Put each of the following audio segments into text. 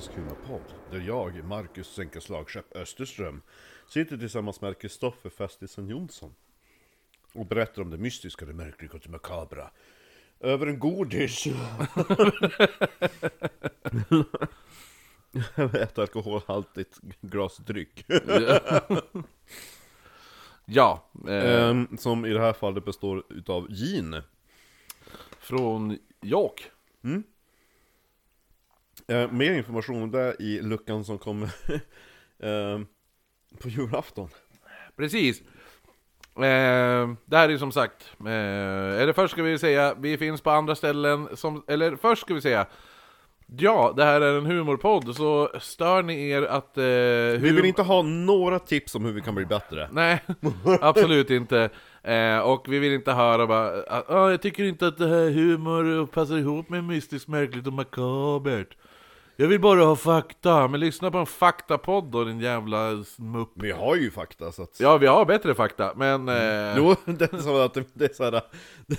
norrländsk humorpodd. Där jag, Marcus Sänka Slagskepp Österström, sitter tillsammans med Kristoffer Festisen Jonsson. Och berättar om det mystiska, det märkliga och det makabra. Över en godis. Ett alkoholhaltigt glas dryck. Ja, eh, Ehm, som i det här fallet består utav gin. från York. Eh, mer information om det i luckan som kommer ehm, på julafton. Precis. Eh, det här är som sagt, eh, eller först ska vi säga, vi finns på andra ställen som, eller först ska vi säga Ja, det här är en humorpodd, så stör ni er att... Eh, Vi hur- vill inte ha några tips om hur vi kan bli bättre. Nej, absolut inte. Eh, och vi vill inte höra bara "Ah, jag tycker inte att det här humor passar ihop med mystiskt, märkligt och makabert. Jag vill bara ha fakta, men lyssna på en faktapodd då din jävla smupp. Vi har ju fakta så att... Ja, vi har bättre fakta, men... Eh, Jo, det är som att det, det är såhär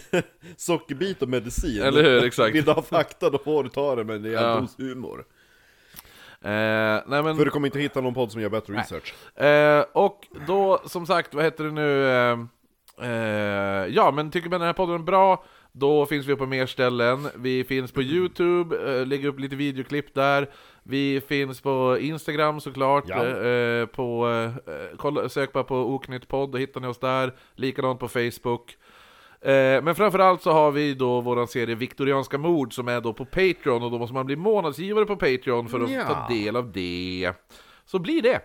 Sockerbit och medicin Eller hur, exakt. Vill du ha fakta då får du ta det med en rejäl Ja. humor eh, nej men... För du kommer inte hitta någon podd som gör bättre research Eh, och då, som sagt, vad heter det nu? Eh, eh, ja, men tycker man den här podden är bra, då finns vi på mer ställen. Vi finns på Youtube, eh, lägger upp lite videoklipp där. Vi finns på Instagram såklart. Ja. Eh, på, eh, kolla, sök bara på Oknytt podd, då hittar ni oss där. Likadant på Facebook. Eh, men framförallt så har vi då våran serie Viktorianska mord som är då på Patreon och då måste man bli månadsgivare på Patreon för att Ja. ta del av det. Så blir det!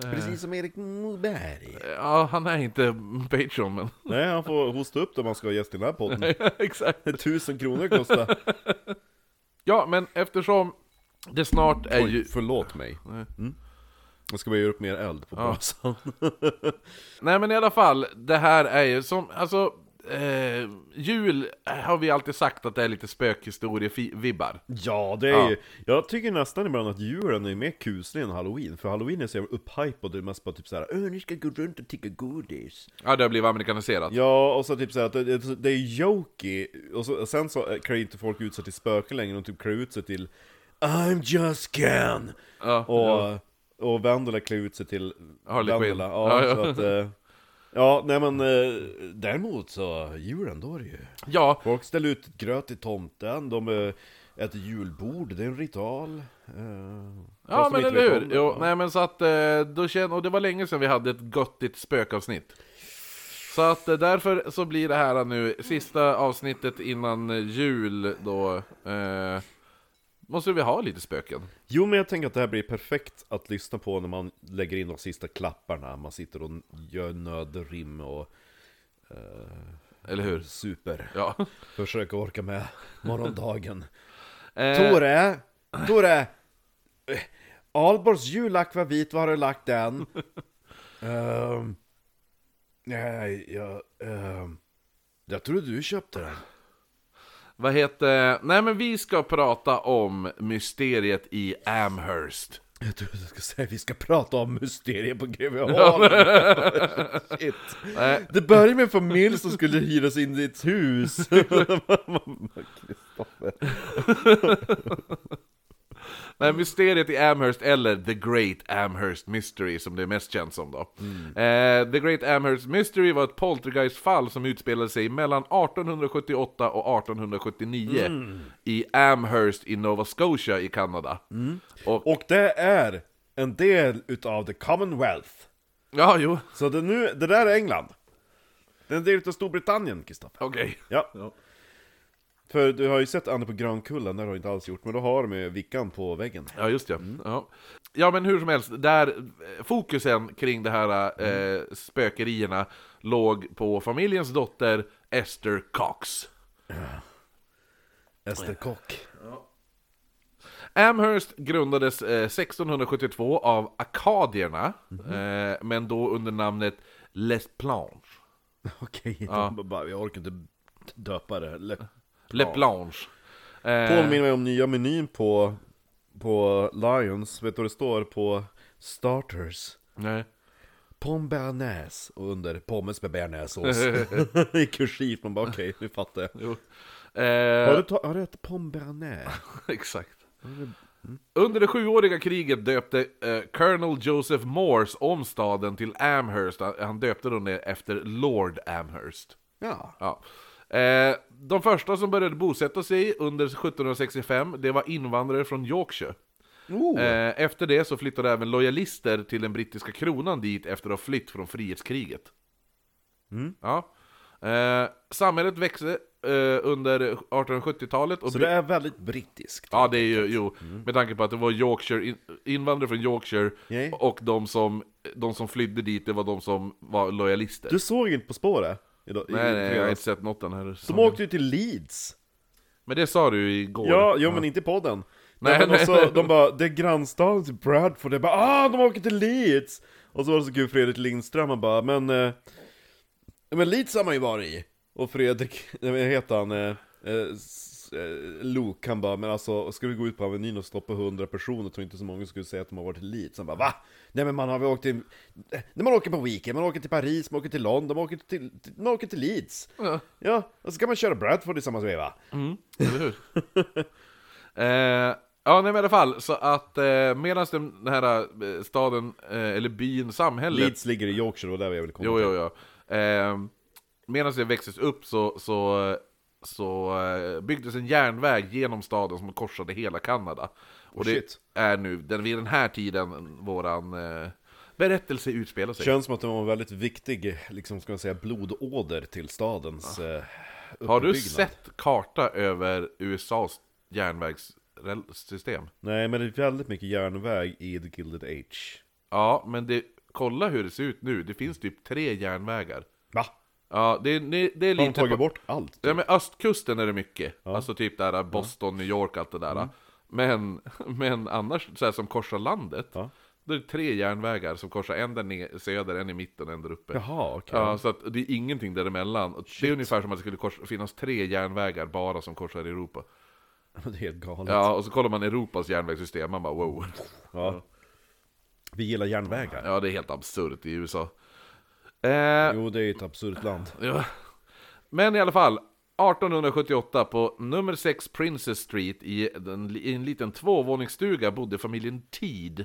Precis som Erik Moberg. Ja, han är inte Patreon men... Nej, han får hosta upp det om man ska ha gäst i den här podden. Exakt. Tusen kronor kostar. Ja, men eftersom det snart är ju... Oj, förlåt mig. Mm. Jag ska bara göra upp mer eld på brasan Nej men i alla fall, det här är ju som, alltså... Eh, jul har vi alltid sagt att det är lite spökhistorie-vibbar. Ja, det är Ja. ju, jag tycker nästan ibland att julen är mer kuslig än halloween För halloween är så jävla upphypad och det är mest bara typ såhär Öh, ni ska gå runt och tigga godis Ja, det har blivit amerikaniserat. Ja, och så typ såhär att det, det, är jokey, och så, sen så klär inte folk ut sig till spöken längre, de typ klär ut sig till I'm just Ken! Ja, Och, och Vendela klär ut sig till Harley Quinn. Vendela, ja, Ja, ja. så att eh, Ja, nej men eh, däremot så, julen då är det ju ja, Folk ställer ut gröt till tomten, de eh, äter julbord, det är en ritual eh, ja fast de men inte eller vet hur? om det. Jo, nej men så att, eh, då känner, och det var länge sedan vi hade ett göttigt spökavsnitt. Så att eh, därför så blir det här nu sista avsnittet innan eh, jul då, eh, måste vi ha lite spöken. Jo men jag tänker att det här blir perfekt att lyssna på när man lägger in de sista klapparna Man sitter och gör nödrim och Eller hur? super Ja. Försöker orka med morgondagen Eh, Tore! Tore! Eh, Alborgs julakvavit, var har du lagt den? Ehm, nej, jag... ehm, jag tror du köpte den Vad heter... Nej men vi ska prata om mysteriet i Amherst. Jag tror du ska säga vi ska prata om mysteriet på Greveholm Shit Nej. Det började med en familj som skulle hyras in i ett hus. Nej, mysteriet i Amherst, eller The Great Amherst Mystery som det är mest känt som då. Eh, The Great Amherst Mystery var ett poltergeistfall som utspelade sig mellan 1878 och 1879 i Amherst i Nova Scotia i Kanada. Och, Och det är en del utav the Commonwealth ja, jo, Så det, nu, det där är England Det är en del utav Storbritannien, Kristoffer okej. Ja, Ja. För du har ju sett Anne på Grönkullen, det har du inte alls gjort Men då har de ju vickan på väggen Ja, just det. Ja. ja, men hur som helst, där eh, fokusen kring det här eh, spökerierna låg på familjens dotter Esther Cox. Ester Kock Amherst grundades eh, 1672 av akadierna, eh, men då under namnet Les Planches. Okej, Ja. de bara, jag orkar inte döpa det Le- Les Ja. Planches. Eh, Påminner mig om nya menyn på, på Lions, vet du vad det står på Starters? nej. Pomme bearnaise och under pommes med bearnaisesås I kursivt, man bara okej, nu fattar jag Jo. Eh, Har du, ta- har du ätit pomme bearnaise? Exakt. Under det sjuåriga kriget döpte eh, Colonel Joseph Morse om staden till Amherst. Han- Han döpte den efter Lord Amherst. Ja. Ja. Eh, de första som började bosätta sig under 1765, det var invandrare från Yorkshire. Oh. Eh, efter det så flyttade även lojalister till den brittiska kronan dit efter att ha flytt från frihetskriget. Ja. Eh, samhället växte eh, under 1870-talet och Så det är väldigt brittiskt. Ja, det är ju, jo, med tanke på att det var Yorkshire, in, invandrare från Yorkshire, Nej. och de som, de som flydde dit, det var de som var lojalister. Du såg inte På spåret? Idag, nej, nej, jag har inte sett något den här De åkte ju till Leeds. Men det sa du ju igår. Ja, jo men inte i podden. Nej, men nej, och så, nej. de bara, det är grannstaden till Bradford, jag bara ah, de åker till Leeds! Och så var det så kul, Fredrik Lindström, han bara, men... Eh, men Leeds har man ju varit i! Och Fredrik, vad heter han? Eh, eh, Luke, han bara, men alltså, ska vi gå ut på Avenyn och stoppa 100 personer, tror inte så många skulle säga att de har varit till Leeds. Han bara, va? Nej men man har väl åkt till... När man åker på weekend, man åker till Paris, man åker till London, man åker till, man åker till Leeds. Ja. Ja, och så kan man köra Bradford i samma veva. Eller hur? eh, ja, nej men i alla fall, så att eh, medan den, den här eh, staden, eh, eller byn, samhället... Leeds ligger i Yorkshire, och där var jag ville komma Jo, till. jo, jo. Eh, medan det växtes upp så, så, så eh, byggdes en järnväg genom staden som korsade hela Kanada. Och det shit. är nu, den, vid den här tiden, våran eh, berättelse utspelar sig. Känns som att det var en väldigt viktig, liksom ska man säga, blodåder till stadens eh, Har du sett karta över USAs järnvägssystem? Nej, men det är väldigt mycket järnväg i The Gilded Age. Ja, men det, kolla hur det ser ut nu. Det finns typ tre järnvägar. Va? Ja, det, det, det är Har de lite... tagit på- bort allt? Ja men östkusten är det mycket, alltså typ där Boston, New York, allt det där Mm. men, men annars, så här som korsar landet Ja. Då är det tre järnvägar som korsar, en där ner, söder, en i mitten och en där uppe Jaha, okej. Ja, så att det är ingenting däremellan Och Det är ungefär som att det skulle kors, finnas tre järnvägar bara som korsar Europa Det är helt galet. Ja, och så kollar man Europas järnvägssystem, man bara wow Ja. Vi gillar järnvägar. Ja, det är helt absurt i USA eh, Jo, det är ett absurt land. Ja. Men i alla fall, 1878 på nummer 6 Princess Street i, den, i en liten tvåvåningsstuga bodde familjen Teed.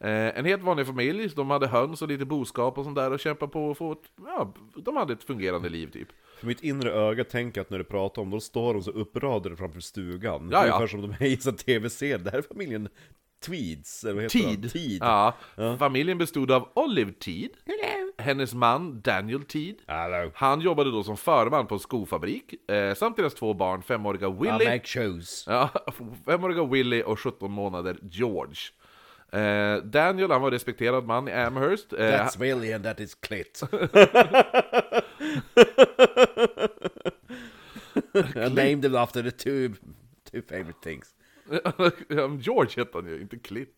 Eh, en helt vanlig familj, de hade höns och lite boskap och sånt där och kämpade på att få ett, ja, de hade ett fungerande liv typ. För mitt inre öga tänker att när du pratar om då står de så uppradade framför stugan. Ja, ja. Ungefär som de är i tv-serie. Det här är familjen Tweeds, eller vad heter Teed. Teed. Ja, familjen bestod av Olive Teed, hennes man Daniel Teed, Hello. han jobbade då som förman på en skofabrik, eh, samt deras två barn, femåriga Willy shoes. Ja, femåriga Willy och 17 månader George. Eh, Daniel, han var en respekterad man i Amherst. Eh, That's Willy and that is clit. I named him after the two, two favorite things. George hette han ju, inte Clint.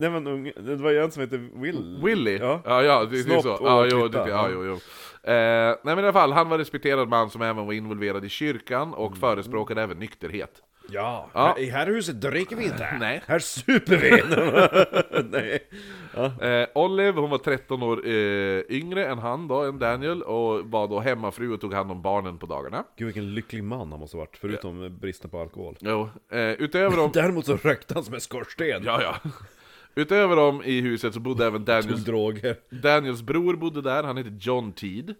Nej men unge, det var ju en som hette Will. Willy? Ja. ja, ja det, det är så. Ja, jo, det, ja, ja. jo, jo. Eh, nej men i alla fall, han var en respekterad man som även var involverad i kyrkan och förespråkade även nykterhet. Ja, Ja. I här huset dricker vi inte. Nej. Här super vi. Nej. Eh, Olive, hon var 13 år eh, yngre än han då, än Daniel, och var då hemmafru och tog hand om barnen på dagarna. Gud vilken lycklig man han måste ha varit, förutom bristen på alkohol. Jo, eh, utöver dem... Däremot så rökte han som en skorsten. ja, ja. Utöver dem i huset så bodde även Daniels. Daniels bror bodde där, han hette John Teed.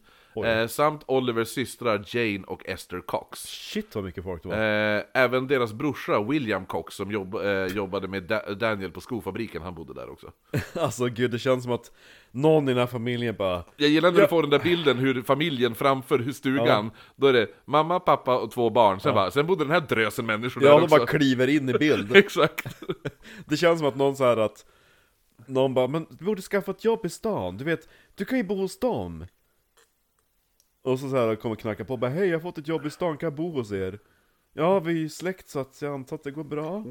Eh, samt Olivers systrar Jane och Esther Cox. Shit vad mycket folk det var. Eh, även deras brorsa William Cox som jobb, eh, jobbade med da Daniel på skofabriken, han bodde där också. Alltså gud, det känns som att någon i den här familjen bara Jag gillar när du får den där bilden hur familjen framför hur stugan, då är det mamma, pappa och två barn, sen, bara, sen bodde den här drösen människor Ja, där de också. bara kliver in i bild. Exakt. Det känns som att någon så här att Någon bara, men du borde skaffa ett jobb i stan, du vet, du kan ju bo hos dem Och så, så här kommer knacka på, bara hej jag har fått ett jobb i stan, kan jag bo hos er? Ja, vi är ju släkt så att jag antar att det går bra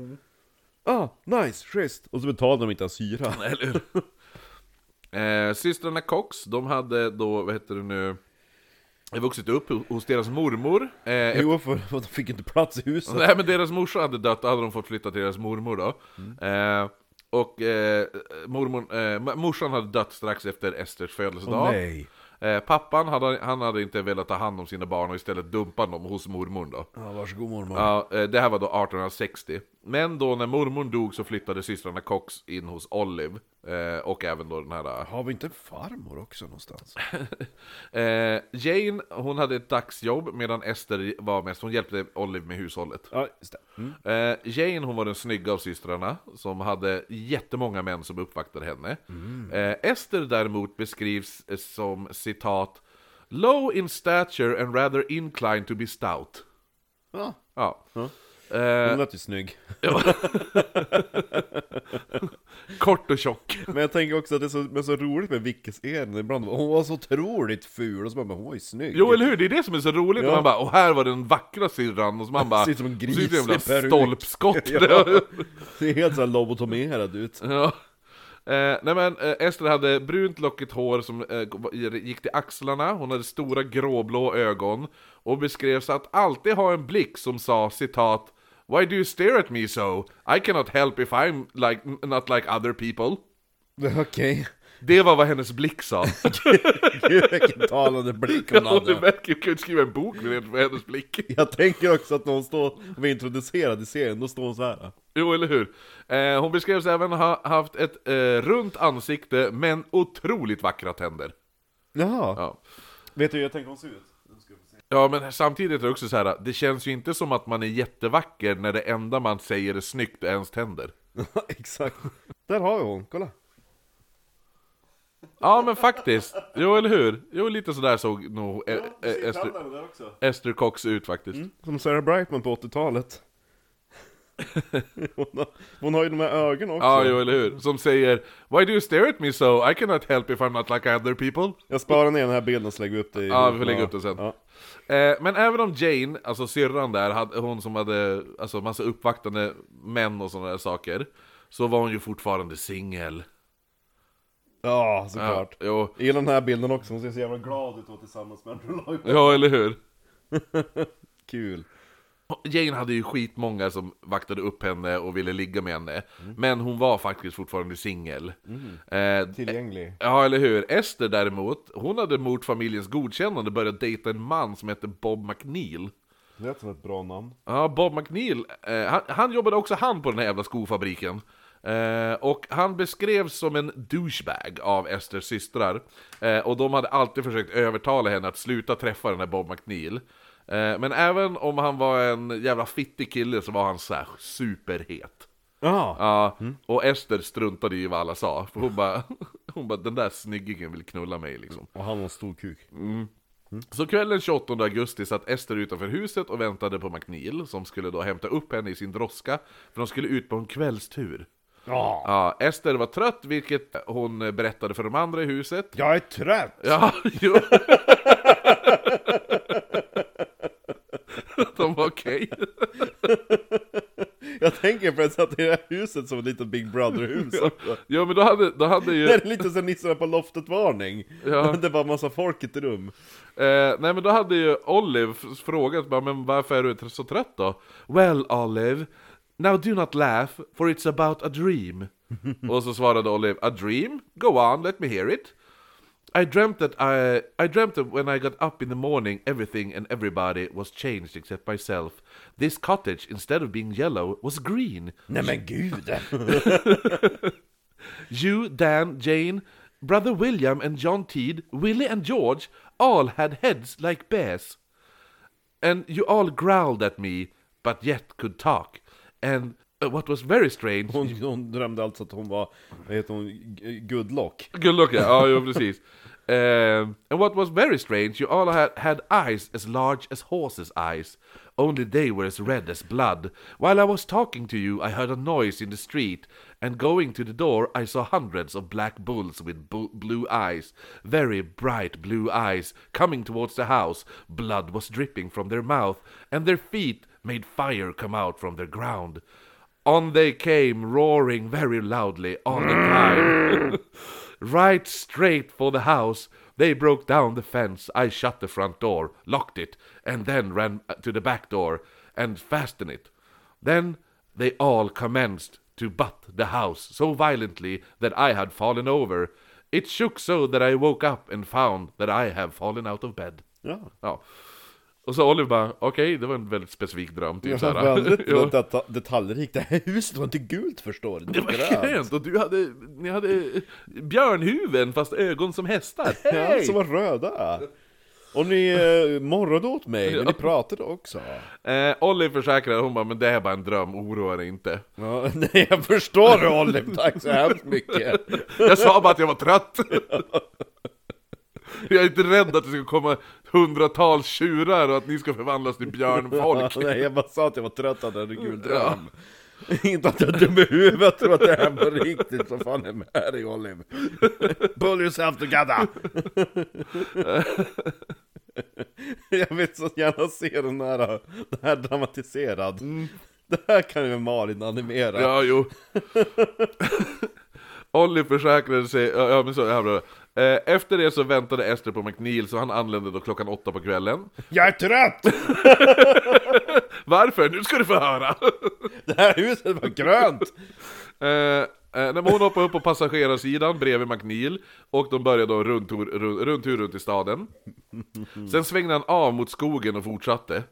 Ah, nice, schysst! Och så betalar de inte ens hyra Eller hur? Eh, systrarna Cox, de hade då, vad heter det nu, vuxit upp hos deras mormor. Eh, Jo, för för de fick inte plats i huset Nej men deras morsa hade dött, då hade de fått flytta till deras mormor då. Eh, och eh, mormor, eh, morsan hade dött strax efter Esters födelsedag. Åh nej Eh, pappan hade, han hade inte velat ta hand om sina barn och istället dumpa dem hos mormor då. Ja, varsågod mormor. Ja, eh, det här var då 1860. Men då när mormor dog så flyttade systrarna Cox in hos Olive. Eh, och även då den här... Har vi inte en farmor också någonstans? Eh, Jane, hon hade ett dagsjobb medan Esther var mest, hon hjälpte Olive med hushållet. ja, just. Mm. Eh, Jane, hon var den snygga av systrarna, som hade jättemånga män som uppvaktade henne. Eh, Esther däremot beskrivs eh, som citat Low in stature and rather inclined to be stout. Ja, Ja. Ja. Eh, hon lät ju snygg. kort och tjock. Men jag tänker också att det är så, men så roligt med Vickes Eden ibland. Hon var så otroligt ful och så bara, men hon var ju snygg. Jo eller hur, det är det som är så roligt. Ja. Man bara, och här var den vackra syrran, och så man bara... Ser ut som en gris ut jävla stolpskott. Ja. Ser helt såhär lobotomerad ut. Ja. Eh, nej men eh, Ester hade brunt lockigt hår som eh, gick till axlarna, hon hade stora gråblå ögon och beskrevs att alltid ha en blick som sa citat Why do you stare at me so? I cannot help if I'm like, not like other people. Okej. Det var vad hennes blick sa. Gud vilken talande blick hon hade. verkar ju kunna skriva en bok med hennes blick. Jag tänker också att när hon står och var introducerad i serien, då står hon så här. Jo, eller hur? Eh, hon beskrevs även ha haft ett eh, runt ansikte, men otroligt vackra tänder. Jaha. Ja. Vet du hur jag tänker hon ser ut? Ja, men samtidigt är det också så här. det känns ju inte som att man är jättevacker när det enda man säger är snyggt är ens tänder. Exakt. Där har vi hon, kolla. Ja, men faktiskt. Jo, eller hur? Jo, lite sådär såg nog eh, Esther, Cox ut faktiskt. Som Sarah Brightman på 80-talet. hon, har, hon har ju de här ögonen också. Ja, jo, eller hur? Som säger Why do you stare at me so? I cannot help if I'm not like other people. Jag sparar ner den här bilden och så lägger vi upp det i... Ja, vi får lägga upp det sen. Ja. Eh, men även om Jane, alltså syrran där, hade, hon som hade alltså massa uppvaktande män och sådana där saker, så var hon ju fortfarande singel. Ja, Ja, såklart. jo. Jag gillar den här bilden också, hon ser så jävla glad ut då tillsammans med Andrew Lloyd. ja, eller hur? Kul. Jane hade ju skitmånga som vaktade upp henne och ville ligga med henne, men hon var faktiskt fortfarande singel. Eh, Tillgänglig. Ja, eller hur? Esther däremot, hon hade mot familjens godkännande börjat dejta en man som hette Bob McNeil. Det låter som ett bra namn. Ja, Bob McNeil, eh, han, han jobbade också han på den här jävla skofabriken. Eh, och han beskrevs som en douchebag av Esters systrar. Eh, och de hade alltid försökt övertala henne att sluta träffa den här Bob McNeil. Eh, men även om han var en jävla fittig kille så var han så här superhet. Ja. Ja, och Ester struntade i vad alla sa. För hon bara, hon bara, den där snyggingen vill knulla mig liksom. Och han har en stor kuk. Så kvällen 28 augusti satt Ester utanför huset och väntade på McNeil, som skulle då hämta upp henne i sin droska, för de skulle ut på en kvällstur. Ja. Ja, Ester var trött, vilket hon berättade för de andra i huset. Jag är trött! Ja, jo. De var okej. Jag tänker på att det här huset som ett litet Big Brother-hus. Ja, men då hade, då hade ju... Det är lite som Nissarna på loftet-varning. Ja. Det var massa folk i ett rum. Eh, nej men då hade ju Olive frågat bara, men varför är du så trött då? Well Olive, now do not laugh, for it's about a dream. Och så svarade Olive, a dream? Go on, let me hear it. I dreamt that I, I dreamt that when I got up in the morning everything and everybody was changed except myself. This cottage, instead of being yellow, was green. Nej men gud! You, Dan, Jane, brother William and John Teed, Willie and George, all had heads like bears. And you all growled at me, but yet could talk. And what was very strange... Hon, hon drömde alltså att hon var, vad heter hon, Goodlock. Good luck, ja, ja jo, precis. Um, and what was very strange, you all had, had eyes as large as horses' eyes, only they were as red as blood. While I was talking to you, I heard a noise in the street, and going to the door, I saw hundreds of black bulls with bu- blue eyes, very bright blue eyes, coming towards the house. Blood was dripping from their mouth, and their feet made fire come out from their ground. On they came, roaring very loudly all the time. right straight for the house. They broke down the fence. I shut the front door, locked it, and then ran uh, to the back door and fastened it. Then they all commenced to butt the house so violently that I had fallen over. It shook so that I woke up and found that I have fallen out of bed. Ja. Ja. Och så Oliver bara, okej, det var en väldigt specifik dröm, typ Ja, väldigt Ja. deta- detaljrikt. Det här huset var inte gult förstår du. Det var grönt. grönt, och du hade, ni hade björnhuvuden fast ögon som hästar. Ja, Hej! som var röda. Och ni eh, morrade åt mig, men ni pratade också. Eh, Olive försäkrar, hon bara, men det är bara en dröm, oroa dig inte. Ja, nej, jag förstår det Olive, tack så hemskt mycket. Jag sa bara att jag var trött. Jag är inte rädd att det ska komma hundratals tjurar och att ni ska förvandlas till björnfolk. nej, jag bara sa att jag var trött att jag hade en gul dröm. Inte att jag är dum i huvudet, jag tror att det här var riktigt, så fan är med dig Olive. Pull yourself together! jag vill så gärna se den här, den här dramatiserad. Det här kan ju Malin animera. Ja, jo. Olli försäkrade sig, ja men så, här Efter det så väntade Ester på McNeil, så han anlände då klockan åtta på kvällen. Jag är trött! Varför? Nu ska du få höra! Det här huset var grönt! Eh, eh, hon hoppade upp på passagerarsidan bredvid McNeil och de började då rundtur rundtur runt i staden. Sen svängde han av mot skogen och fortsatte.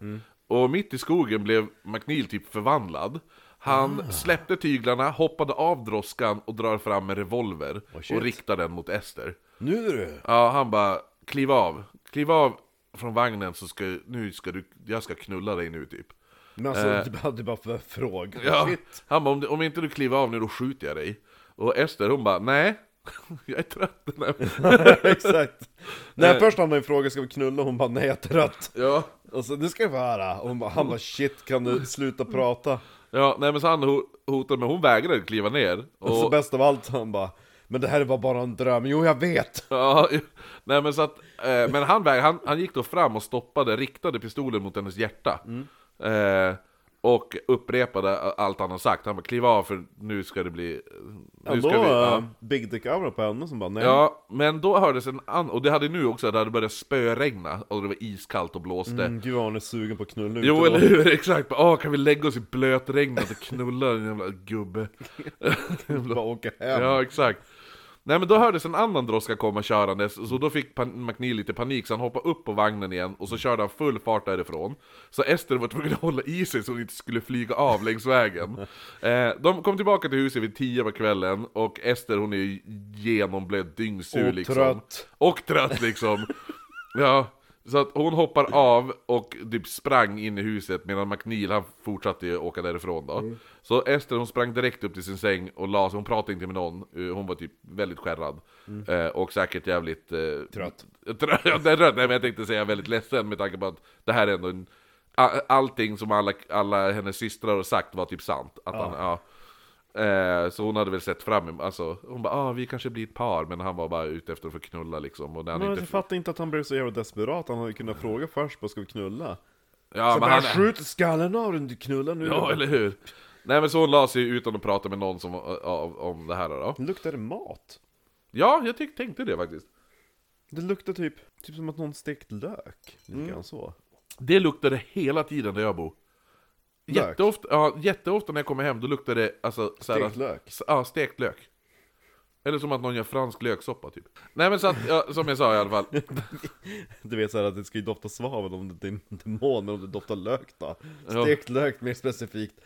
Och mitt i skogen blev McNeil typ förvandlad. Han släppte tyglarna, hoppade av droskan och drar fram en revolver shit. och riktar den mot Ester. Nu du! Ja, han bara kliv av, kliv av från vagnen så ska, nu ska du, jag ska knulla dig nu typ. Men alltså, du hade bara för fråga. Ja, Shit. han bara, om, om inte du kliver av nu då skjuter jag dig. Och Ester hon bara, nej, jag är trött. Nej. Exakt. Nej, först hade han en fråga, ska vi knulla? Hon bara, nej jag är trött. Ja, Och så, nu ska jag få höra. Och hon bara, han bara, shit, kan du sluta prata? ja, nej men så han ho- hotade, men hon vägrade kliva ner. Och så Och, bäst av allt, han bara, men det här var bara en dröm. Jo, jag vet. ja, nej men så att, eh, men han, han, han gick då fram och stoppade, riktade pistolen mot hennes hjärta. Eh, och upprepade allt han har sagt. Han bara, kliv av för nu ska det bli... Nu Ändå ska vi, ja. ja. Big Dick Aura på henne som bara, nej. Ja, men då hördes en annan, och det hade nu också, det hade börjat spöregna, och det var iskallt och blåste. Mm, gud vad hon är sugen på att knulla Jo ute eller då. hur, exakt! Åh, kan vi lägga oss i blötregnet och knulla den jävla gubbe? Bara åka hem. ja, exakt. Nej men då hördes en annan droska komma körandes, så då fick pan- McNeil lite panik, så han hoppade upp på vagnen igen, och så körde han full fart därifrån. Så Ester var tvungen att hålla i sig så hon inte skulle flyga av längs vägen. Eh, de kom tillbaka till huset vid tio på kvällen, och Ester hon är ju genomblöt, dyngsur Och liksom. trött. Och trött liksom. ja, så att hon hoppar av och typ sprang in i huset medan McNeil han fortsatte ju åka därifrån då. Mm. Så Ester hon sprang direkt upp till sin säng och la sig, hon pratade inte med någon, Eh, hon var typ väldigt skärrad. Eh, och säkert jävligt... Eh, Mm. Trött. Trött, ja, trött, nej men jag tänkte säga väldigt ledsen med tanke på att det här är ändå en... Allting som alla, alla hennes systrar har sagt var typ sant. Att Han, ja. Eh, så hon hade väl sett fram emot, alltså, hon bara ah, vi kanske blir ett par, men han var bara ute efter att få knulla liksom. Och när han Men inte jag fattar inte att han blev så jävla desperat, han hade kunnat fråga först, bara ska vi knulla? Ja, så men han, skjut skallen av den, du knullar nu! ja, eller hur? Nej men så hon la sig utan att prata med någon som, av, om det här då. Luktar det mat? Ja, jag tyck, tänkte det faktiskt. Det luktar typ, typ som att någon stekt lök. Lite Mm. så. Det luktade hela tiden där jag bor. Jätteofta, ja, jätteofta när jag kommer hem, då luktar det alltså, såhär, Stekt lök. Ja, stekt lök. Eller som att någon gör fransk löksoppa typ. Nej men så att, ja, som jag sa i alla fall. Du vet såhär att det ska ju dofta svavel om det är en demon, men om det doftar lök då? Ja. Stekt lök mer specifikt.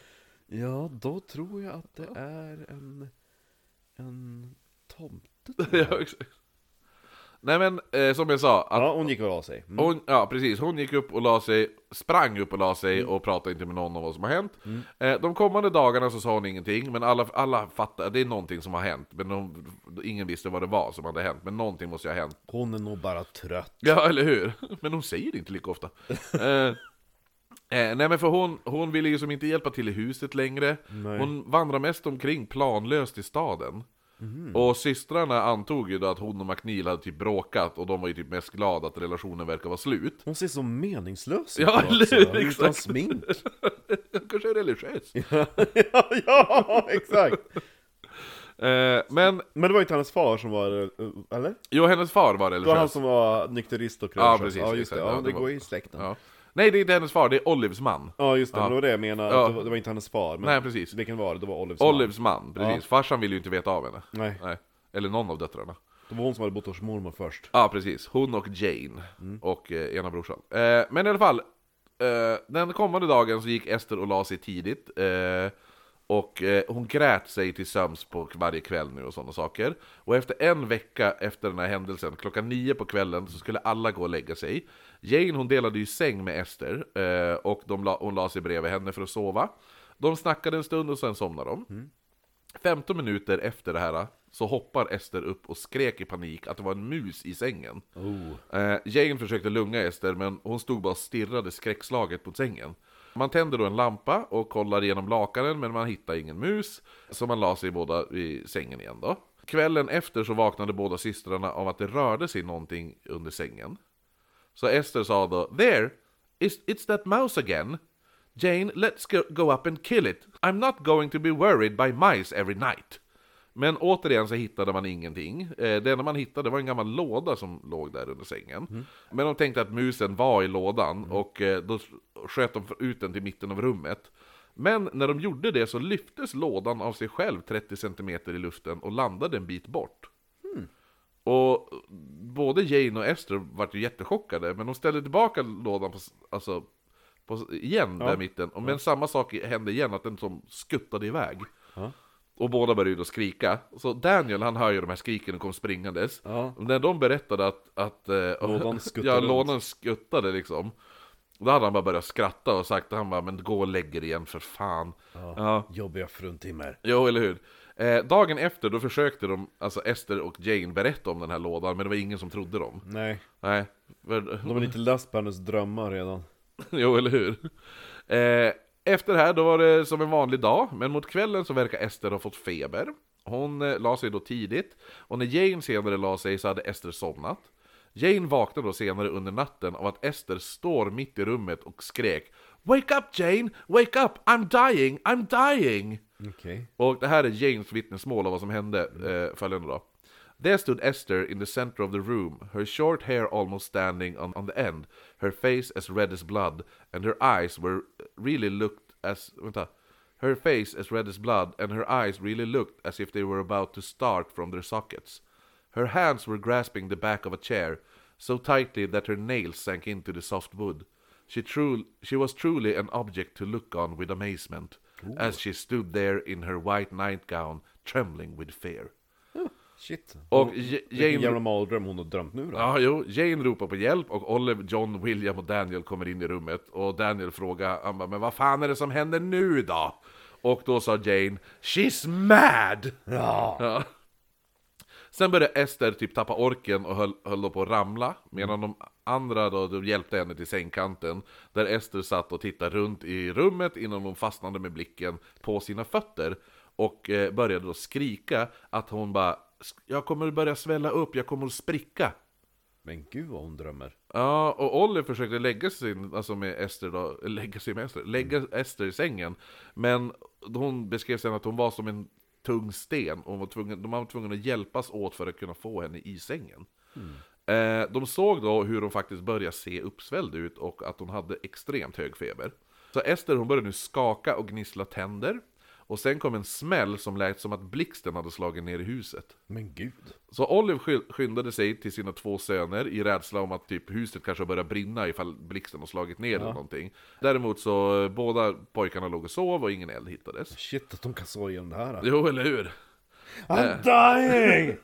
Ja, då tror jag att det är en... En tomte. ja, exakt. Nej men, eh, som jag sa, att Ja, hon gick väl av sig. Mm. Hon, ja precis, hon gick upp och la sig, sprang upp och la sig och pratade inte med någon om vad som har hänt. Eh, de kommande dagarna så sa hon ingenting, men alla, alla fattade, det är någonting som har hänt. Men de, ingen visste vad det var som hade hänt, men någonting måste ju ha hänt. Hon är nog bara trött. Ja, eller hur? Men hon säger det inte lika ofta. eh, eh, nej men för hon, hon ville ju som inte hjälpa till i huset längre. Nej. Hon vandrar mest omkring planlöst i staden. Mhm. Och systrarna antog ju då att hon och McNeil hade typ bråkat och de var ju typ mest glada att relationen verkar vara slut. Hon ser så meningslös Ja, ut också, eller hur? Utan smink. Kanske är religiös. ja, ja, exakt! Eh, men, Men det var inte hennes far som var, eh, eller? jo hennes far var Det var han religiös. som var nykterist och Ja, precis, Ja, just det. exakt. Ja, Ja, det det var- går i släkten. Ja, Ja. Nej, det är inte hennes far, det är Olivs man. just det. Ja. Men det var det jag menade. Ja. att Det, var, det var inte hennes far. Men Nej, precis. Vilken var det? Det var Olivs man. Olivs man, precis. Farsan ville ju inte veta av henne. Nej. Nej. Eller någon av döttrarna. Det var hon som hade bott hos mormor först. Ja, precis. Hon och Jane. Och eh, ena brorsan. Eh, men i alla fall. Eh, den kommande dagen så gick Ester och la sig tidigt. Eh, och eh, hon grät sig till sömns på varje kväll nu och sådana saker. Och efter en vecka efter den här händelsen, klockan nio på kvällen, så skulle alla gå och lägga sig. Jane hon delade ju säng med Ester, eh, och de la, hon la sig bredvid henne för att sova. De snackade en stund och sen somnade de. 15 minuter efter det här så hoppar Ester upp och skrek i panik att det var en mus i sängen. Oh. Eh, Jane försökte lugna Ester men hon stod bara och stirrade skräckslaget mot sängen. Man tänder då en lampa och kollar igenom lakanen men man hittar ingen mus. Så man la sig båda i sängen igen då. Kvällen efter så vaknade båda systrarna av att det rörde sig någonting under sängen. Så Ester sa då There! It's, it's that mouse again! Jane, let's go, go up and kill it! I'm not going to be worried by mice every night! Men återigen så hittade man ingenting. Eh, Det enda man hittade var en gammal låda som låg där under sängen. Men de tänkte att musen var i lådan och eh, då sköt de ut den till mitten av rummet. Men när de gjorde det så lyftes lådan av sig själv 30 cm i luften och landade en bit bort. Och både Jane och Esther vart ju jättechockade, men de ställde tillbaka lådan på, alltså, på, igen där i mitten. Och men samma sak hände igen, att den som skuttade iväg. Ja. Och båda började då skrika. Så Daniel han hör ju de här skriken och kom springandes. Ja. När de berättade att, att eh, Lådan skuttade ja, lådan skuttade liksom. Då hade han bara börjat skratta och sagt han bara, men gå och lägg er igen för fan. Ja. Jobbiga fruntimmer. Jo, eller hur? Eh, dagen efter då försökte de, alltså Esther och Jane berätta om den här lådan, men det var ingen som trodde dem. Nej, Nej. De är lite last på hennes drömmar redan. jo, eller hur? Eh, efter det här, då var det som en vanlig dag, men mot kvällen så verkar Ester ha fått feber. Hon eh, la sig då tidigt, och när Jane senare la sig så hade Ester somnat. Jane vaknade då senare under natten av att Ester står mitt i rummet och skrek Wake up Jane! Wake up! I'm dying! I'm dying! Okay. Och det här är James vittnesmål av vad som hände eh, följande dag. There stood Esther in the center of the room, her short hair almost standing on, on the end, her face as red as blood, and her eyes were really looked as... Vänta. Her face as red as blood, and her eyes really looked as if they were about to start from their sockets. Her hands were grasping the back of a chair, so tightly that her nails sank into the soft wood. She, trul- she was truly an object to look on with amazement, as she stood there in her white nightgown, trembling with fear. Shit. Och Hon- J- Vilken Jane- jävla mardröm hon har drömt nu då. Ja, jo, Jane ropar på hjälp och Olive, John, William och Daniel kommer in i rummet och Daniel frågar, han bara, men vad fan är det som händer nu då? Och då sa Jane, She's mad! Ja. Ja. Sen började Ester typ tappa orken och höll, höll på att ramla, medan de andra då, de hjälpte henne till sängkanten, där Ester satt och tittade runt i rummet innan hon fastnade med blicken på sina fötter, och eh, började då skrika att hon bara Jag kommer börja svälla upp, jag kommer att spricka. Men gud vad hon drömmer. Ja, och Oliver försökte lägga sig, alltså med Ester då, lägga sig med Ester, lägga Ester i sängen. Men hon beskrev sen att hon var som en tung sten, och var tvungen, de var tvungna att hjälpas åt för att kunna få henne i sängen. Eh, de såg då hur hon faktiskt började se uppsvälld ut och att hon hade extremt hög feber. Så Ester hon började nu skaka och gnissla tänder. Och sen kom en smäll som lät som att blixten hade slagit ner i huset. Men gud. Så Olive sky- skyndade sig till sina två söner i rädsla om att typ huset kanske börjar brinna ifall blixten har slagit ner eller någonting. Däremot så, eh, båda pojkarna låg och sov och ingen eld hittades. Shit att de kan så igenom det här. Jo, eller hur? I'm dying!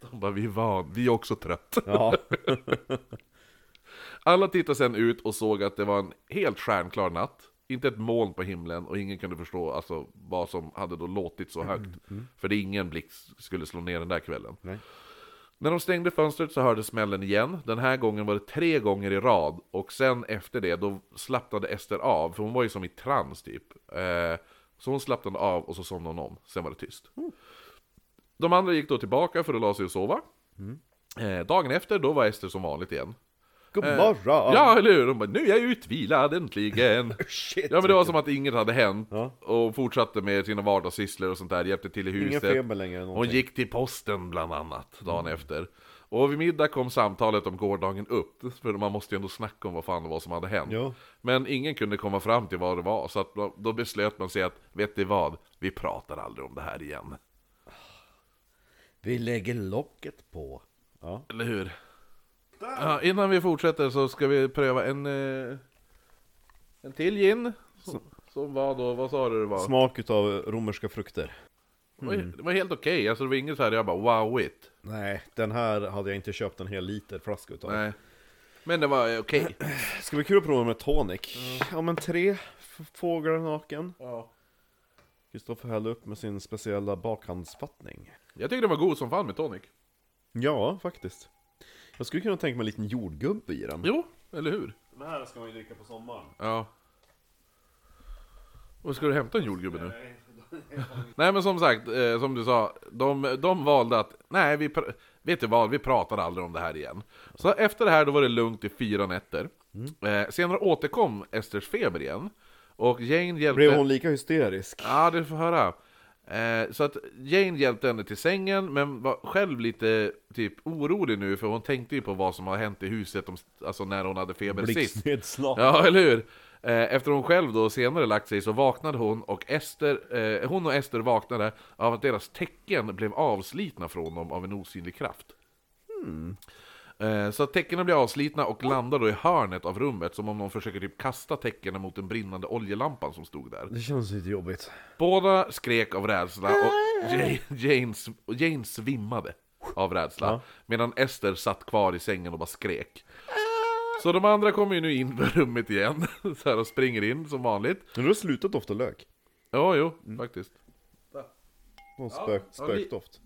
De bara, vi är van, vi är också trött. Ja. Alla tittade sen ut och såg att det var en helt stjärnklar natt. Inte ett moln på himlen och ingen kunde förstå alltså, vad som hade då låtit så högt. För det ingen blixt skulle slå ner den där kvällen. Nej. När de stängde fönstret så hördes smällen igen. Den här gången var det tre gånger i rad. Och sen efter det, då slappnade Ester av. För hon var ju som i trans typ. Eh, så hon slappnade av och så somnade hon om. Sen var det tyst. De andra gick då tillbaka för att la sig och sova. Eh, dagen efter, då var Ester som vanligt igen. God Eh, morgon! Ja, eller hur? De bara, nu är jag utvilad äntligen! Shit! Ja men det var som att inget hade hänt. Ja. Och fortsatte med sina vardagssysslor och sånt där, hjälpte till i Ingen huset. feber längre Hon gick till posten bland annat, dagen efter. Och vid middag kom samtalet om gårdagen upp, för man måste ju ändå snacka om vad fan det var som hade hänt. Jo. Men ingen kunde komma fram till vad det var, så att då, då beslöt man sig att, vet ni vad? Vi pratar aldrig om det här igen. Vi lägger locket på. Ja. Eller hur? Ja, innan vi fortsätter så ska vi pröva en... Eh, en till gin. Som, som var då, vad sa du det var? Smak utav romerska frukter. Det var, det var helt okej, alltså det var inget så här jag bara wow it. Nej, den här hade jag inte köpt en hel liter flaska utav. Nej. Men det var eh, okej. Ska vi kul att prova med tonic? Ja men tre fåglar naken. Ja. Kristoffer hällde upp med sin speciella bakhandsfattning. Jag tycker det var god som fan med tonic. Ja, faktiskt. Jag skulle kunna tänka mig en liten jordgubbe i den. Jo, eller hur? Den här ska man ju dricka på sommaren. Ja. Och ska du hämta en jordgubbe nu? nej men som sagt, eh, som du sa, de, de valde att, nej vi, pr- vet du vad, vi pratar aldrig om det här igen. Så efter det här då var det lugnt i fyra nätter. Eh, senare återkom Esters feber igen. Och Jane hjälpte... Blev hon lika hysterisk? Ja, du får höra. Eh, så att Jane hjälpte henne till sängen, men var själv lite typ orolig nu, för hon tänkte ju på vad som har hänt i huset, om, alltså när hon hade feber sist. Ja, eller hur? Eh, Efter hon själv då senare lagt sig så vaknade hon och Ester, eh, hon och Ester vaknade av att deras tecken blev avslitna från dem av en osynlig kraft. Eh, Så att tecknen blir avslitna och landar då i hörnet av rummet som om någon försöker typ kasta tecknen mot den brinnande oljelampan som stod där. Det känns lite jobbigt. Båda skrek av rädsla och Jane, Jane, Jane svimmade av rädsla. Ja. Medan Ester satt kvar i sängen och bara skrek. Så de andra kommer ju nu in på rummet igen, så här och springer in som vanligt. Men du har slutat dofta lök. Ja, jo, faktiskt. Någon spök, ja, spökdoft.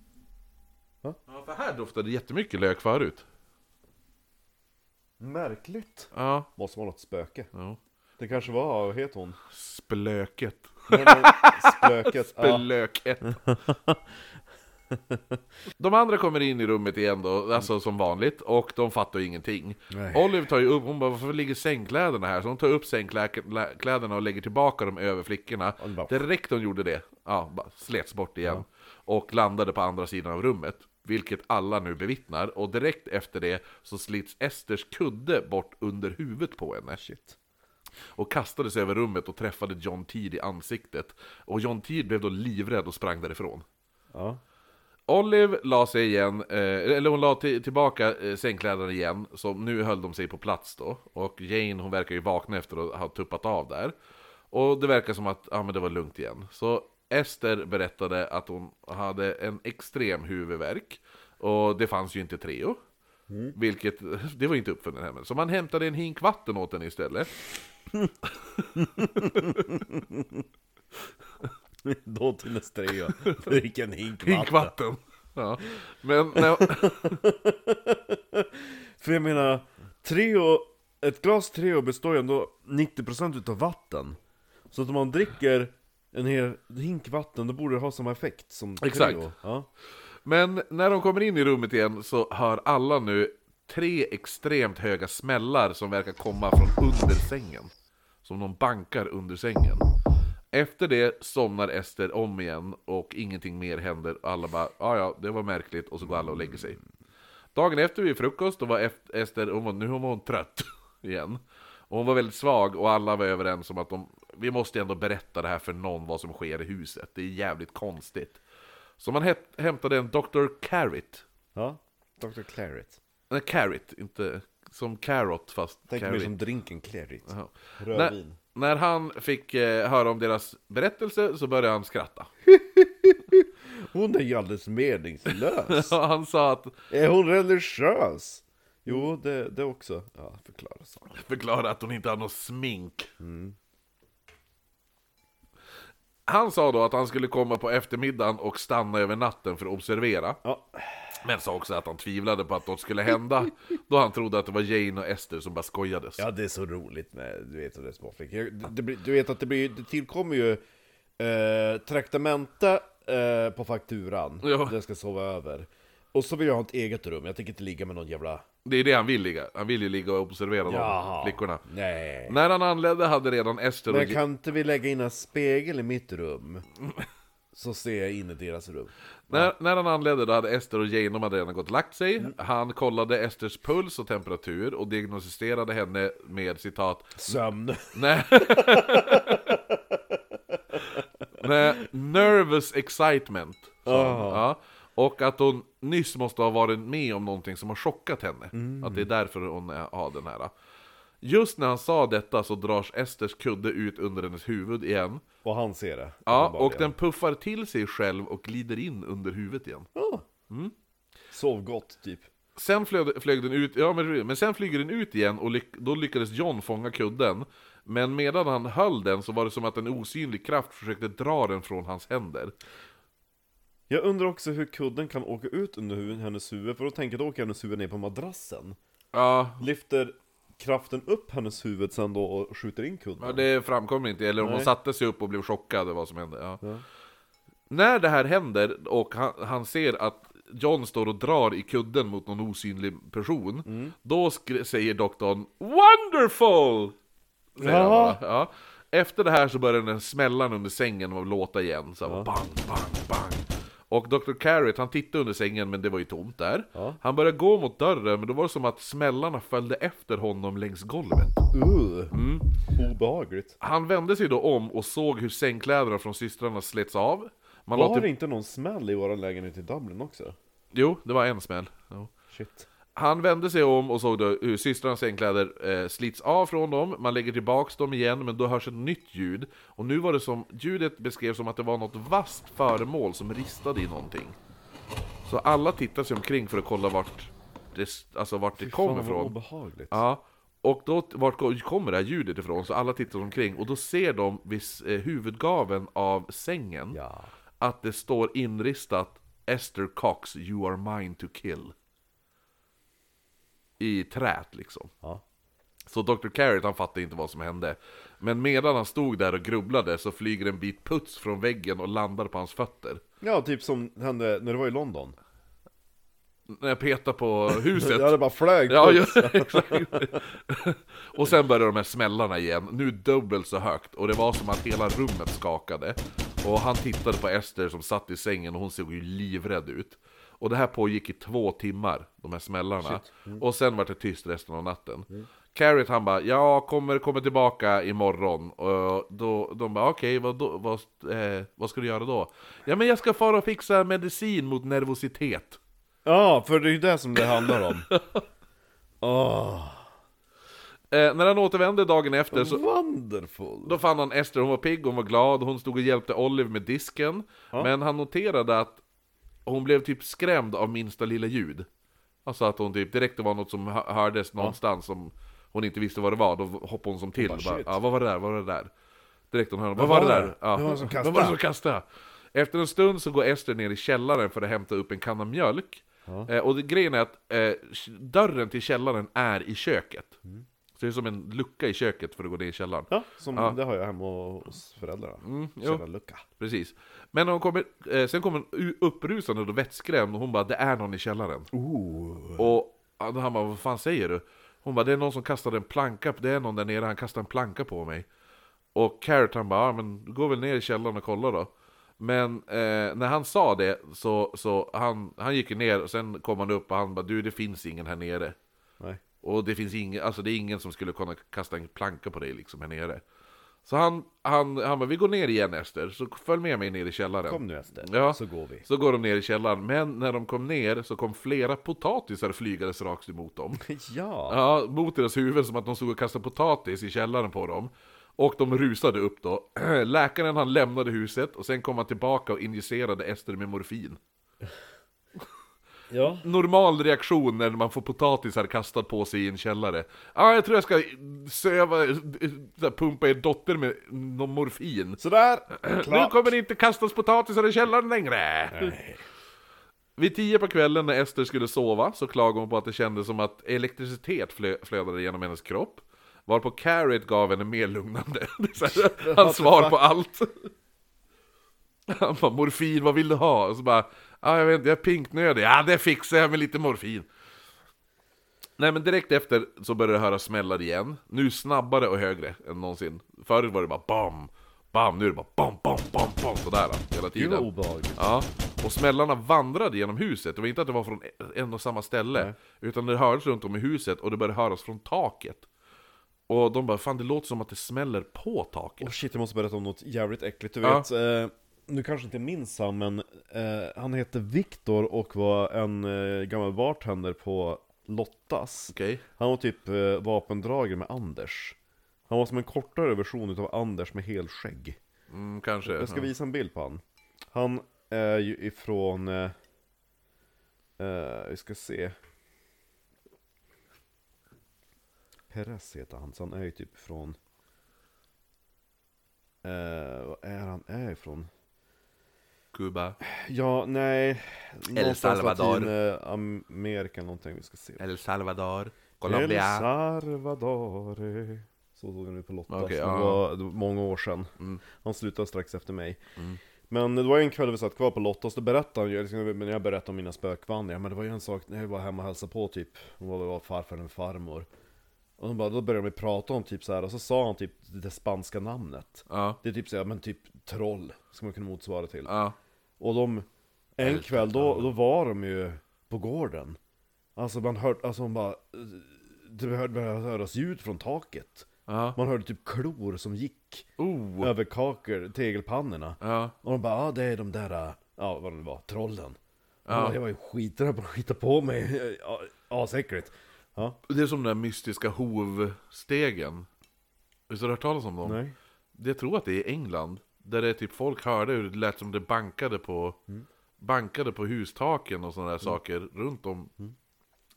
Ja, för här doftade det jättemycket lök förut. Märkligt. Ja, Måste vara något spöke. ja. Det kanske var, vad heter hon? Splöket. Nej, men Spöket. ja. Splöket. De andra kommer in i rummet igen då, alltså som vanligt, och de fattar ju ingenting. Nej. Olive tar ju upp, hon bara 'Varför ligger sängkläderna här?' Så hon tar upp sängkläderna och lägger tillbaka dem över flickorna. Direkt hon gjorde det, ja, bara slets bort igen. Och landade på andra sidan av rummet. Vilket alla nu bevittnar, och direkt efter det så slits Esters kudde bort under huvudet på henne. Shit. Och kastade sig över rummet och träffade John Teed i ansiktet. Och John Teed blev då livrädd och sprang därifrån. Ja. Olive la sig igen, eh, eller hon la till, tillbaka eh, sängkläderna igen, så nu höll de sig på plats då. Och Jane hon verkar ju vakna efter att ha tuppat av där. Och det verkar som att ja, men det var lugnt igen. Så Ester berättade att hon hade en extrem huvudvärk. Och det fanns ju inte Treo. Vilket, det var inte uppfunnet hemma. Så man hämtade en hink vatten åt henne istället. Då till nästa tre Drick en hink Hink vatten. vatten. Ja. Men när, För jag menar, Treo, ett glas Treo består ju ändå 90% utav vatten. Så att om man dricker en hel hink vatten, då borde det ha samma effekt som Exakt. Treo. Ja. Men när de kommer in i rummet igen så hör alla nu tre extremt höga smällar som verkar komma från under sängen. Som de bankar under sängen. Efter det somnar Ester om igen och ingenting mer händer. Alla bara, ja ja, det var märkligt och så går alla och lägger sig. Dagen efter vid frukost, då var Ester, hon var, nu var hon trött igen. Och hon var väldigt svag och alla var överens om att de, vi måste ändå berätta det här för någon vad som sker i huset. Det är jävligt konstigt. Så man hämtade en Dr. Carrot. ja. Dr. Claret. Nej, Carrot, inte som carrot fast Tänk carrot. som drinken Claret. Jaha. Rödvin. När, när han fick eh, höra om deras berättelse så började han skratta. Hon är ju alldeles meningslös. han sa att, är hon religiös? Jo, det, det också. Ja, förklara så. förklara att hon inte har något smink. Han sa då att han skulle komma på eftermiddagen och stanna över natten för att observera. Ja. Men sa också att han tvivlade på att något skulle hända, då han trodde att det var Jane och Esther som bara skojades. ja, det är så roligt med, du vet, det småflickor. Jag- det blir- Du vet att det, blir, det tillkommer ju eh, traktamente eh, på fakturan. Ja. Den ska sova över. Och så vill jag ha ett eget rum, jag tänker inte ligga med någon jävla... Det är det han vill ligga. Han vill ju ligga och observera de Jaha. flickorna. Nej. När han anlände hade redan Ester och... Men kan inte vi lägga in en spegel i mitt rum? Så ser jag in i deras rum. När, när han anlände då hade Ester och Jane de hade redan gått och lagt sig. Han kollade Esters puls och temperatur och diagnostiserade henne med citat Sömn. Nej. Nej, nervous excitement. sa han. Ja. Och att hon nyss måste ha varit med om någonting som har chockat henne. Mm. Att det är därför hon har den här. Just när han sa detta så dras Esters kudde ut under hennes huvud igen. Och han ser det. Ja, och den puffar till sig själv och glider in under huvudet igen. Ja. Sov gott, typ. Sen flög, flög den ut, ja men, men sen flyger den ut igen och lyck, då lyckades John fånga kudden. Men medan han höll den så var det som att en osynlig kraft försökte dra den från hans händer. Jag undrar också hur kudden kan åka ut under huvud, hennes huvud, för då tänker jag att åker hennes huvud ner på madrassen. Ja, Lyfter kraften upp hennes huvud sen då och skjuter in kudden? ja det framkommer inte, eller om hon Nej. satte sig upp och blev chockad över vad som hände. Ja. När det här händer och han, han ser att John står och drar i kudden mot någon osynlig person, då skri- säger doktorn 'Wonderful!' Säger han Jaha. bara. ja. Efter det här så börjar den smällan under sängen och låta igen, så här, bang, bang, bang. Och Dr. Carrot, han tittade under sängen men det var ju tomt där. Ja. Han började gå mot dörren, men då var det som att smällarna följde efter honom längs golvet. Uh, Mm. obehagligt. Han vände sig då om och såg hur sängkläderna från systrarna slets av. Man Var det inte någon smäll i våran lägenhet i Dublin också? Jo, det var en smäll. Jo. Shit. Han vände sig om och såg då hur systrarnas sängkläder eh, slits av från dem, man lägger tillbaks dem igen, men då hörs ett nytt ljud. Och nu var det som, ljudet beskrevs som att det var något vasst föremål som ristade i någonting. Så alla tittar sig omkring för att kolla vart det, alltså vart det kommer ifrån. obehagligt. Ja, och då, vart ko- kommer det här ljudet ifrån? Så alla tittar sig omkring, och då ser de vid eh, huvudgaven av sängen Ja. att det står inristat Esther Cox, you are mine to kill. I trät liksom. Ja. Så Dr. Carrot han fattade inte vad som hände. Men medan han stod där och grubblade så flyger en bit puts från väggen och landar på hans fötter. Ja, typ som hände när du var i London. När jag petar på huset. Ja, det bara flög Ja, puts. ja, exakt. och sen började de här smällarna igen, nu dubbelt så högt, och det var som att hela rummet skakade. Och han tittade på Ester som satt i sängen och hon såg ju livrädd ut. Och det här pågick i två timmar, de här smällarna. Och sen var det tyst resten av natten. Carrot han bara, jag kommer, kommer tillbaka imorgon. Och då, de bara, okej, vad, då- vad, eh, vad ska du göra då? Ja men jag ska fara och fixa medicin mot nervositet. Ja, för det är ju det som det handlar om. Åh, Eh, när han återvände dagen efter så, wonderful! Då fann han Ester, hon var pigg, hon var glad, hon stod och hjälpte Olive med disken. Men han noterade att hon blev typ skrämd av minsta lilla ljud. Alltså att hon typ, direkt det var något som hö- hördes någonstans som hon inte visste vad det var, då hoppade hon som till. bara, Bara, shit. ja, vad var det där? Vad var det där? Direkt hon hörde, vad var det där? Ja. Vem var det som Vem var det kastade? som kastade? Efter en stund så går Ester ner i källaren för att hämta upp en kanna mjölk. Eh, och det, grejen är att eh, dörren till källaren är i köket. Mm. Så det är som en lucka i köket för att gå ner i källaren. Ja, som Ja. det har jag hemma hos föräldrarna. Mm, jo. lucka. Precis. Men hon kommer, eh, sen kommer hon upprusande och vettskrämd och hon bara 'Det är någon i källaren' Ooh. Och han bara 'Vad fan säger du?' Hon bara 'Det är någon som kastade en planka, det är någon där nere, han kastade en planka på mig' Och Carrot han bara 'Ja men gå väl ner i källaren och kolla då' Men eh, när han sa det så, så han, han gick ner och sen kom han upp och han bara 'Du det finns ingen här nere' Nej. Och det finns ingen, alltså det är ingen som skulle kunna kasta en planka på dig liksom här nere Så han, han, han bara 'Vi går ner igen Ester, så följ med mig ner i källaren' Kom nu Ester, Ja. så går vi. Så går de ner i källaren, men när de kom ner så kom flera potatisar flygades rakt emot dem. Ja. Ja, mot deras huvuden som att de stod och kastade potatis i källaren på dem. Och de rusade upp då. Läkaren han lämnade huset och sen kom han tillbaka och injicerade Ester med morfin. Ja. Normal reaktion när man får potatisar kastad på sig i en källare. Ja, jag tror jag ska söva, pumpa er dotter med någon morfin. Sådär, Nu kommer det inte kastas potatisar i källaren längre! Vid tio på kvällen när Ester skulle sova så klagade hon på att det kändes som att elektricitet flö- flödade genom hennes kropp. Varpå Carrot gav henne mer lugnande. Hans svar på allt. Han bara 'Morfin, vad vill du ha?' Och så bara ah, 'Jag vet inte, jag är pinknödig' 'Ja, det fixar jag med lite morfin' Nej men direkt efter så började det höra smällar igen, nu snabbare och högre än någonsin. Förut var det bara bam, bam, nu är det bara bam, bam, bam, bam, sådär hela Det var tiden. obehagligt. Ja, och smällarna vandrade genom huset, det var inte att det var från en och samma ställe, utan det hördes runt om i huset och det började höras från taket. Och de bara 'Fan det låter som att det smäller på taket' Åh shit, jag måste berätta om något jävligt äckligt. Du Ja. vet, eh, du kanske inte minns han, men eh, han hette Viktor och var en eh, gammal bartender på Lottas. Okej. Han var typ eh, vapendragare med Anders. Han var som en kortare version utav Anders med helskägg. Mm, kanske. Jag ska ja. visa en bild på han. Han är ju ifrån... Eh, eh, vi ska se. Perez heter han, så han är ju typ från... Eh, vad är han är ifrån? Kuba. Ja, nej. någonstans Salvador. Latinamerika någonting, vi ska se. El Salvador. El Colombia. Salvador. Så såg han ut på Lotta. Okej, det, var, det var många år sedan. Mm. Han slutade strax efter mig. Mm. Men det var ju en kväll vi satt kvar på Lottas, då berättade han ju, liksom, men jag berättade om mina spökvandringar, men det var ju en sak när jag var hemma och hälsade på typ, hon var, var farfar eller farmor. Och de bara, då började vi prata om typ så här och så sa han typ det spanska namnet. Ja. Det är typ såhär, men typ troll, ska man kunna motsvara till. Ja. Och de, en kväll då, då var de ju på gården. Alltså man hörde, alltså man bara, det började höras ljud från taket. Ja. Man hörde typ klor som gick Oh. över kakor, tegelpannorna. Ja. Och de bara, ja det är de där, ja vad det var, trollen. Ja. Ja. Jag var ju skiträdd på att skita på mig, asäckligt. Ja, Det är som den där mystiska hovstegen. Visst har du hört talas om dem? nej. Jag tror att det är i England. Där det är typ folk hörde hur det lät som det bankade på Bankade på hustaken och sådana där saker runt om.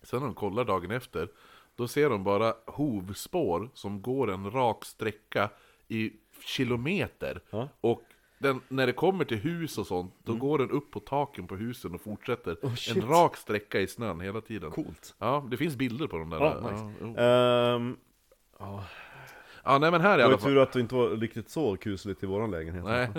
Sen när de kollar dagen efter. Då ser de bara hovspår som går en rak sträcka i kilometer. Ja. Och den, när det kommer till hus och sånt, då går den upp på taken på husen och fortsätter. Oh, en rak sträcka i snön hela tiden. Coolt. Ja, det finns bilder på de där. Ja, nice. jo. Ehm, ja nej men här i det alla var fall. tur att det inte var riktigt så kusligt i våran lägenhet. Nej.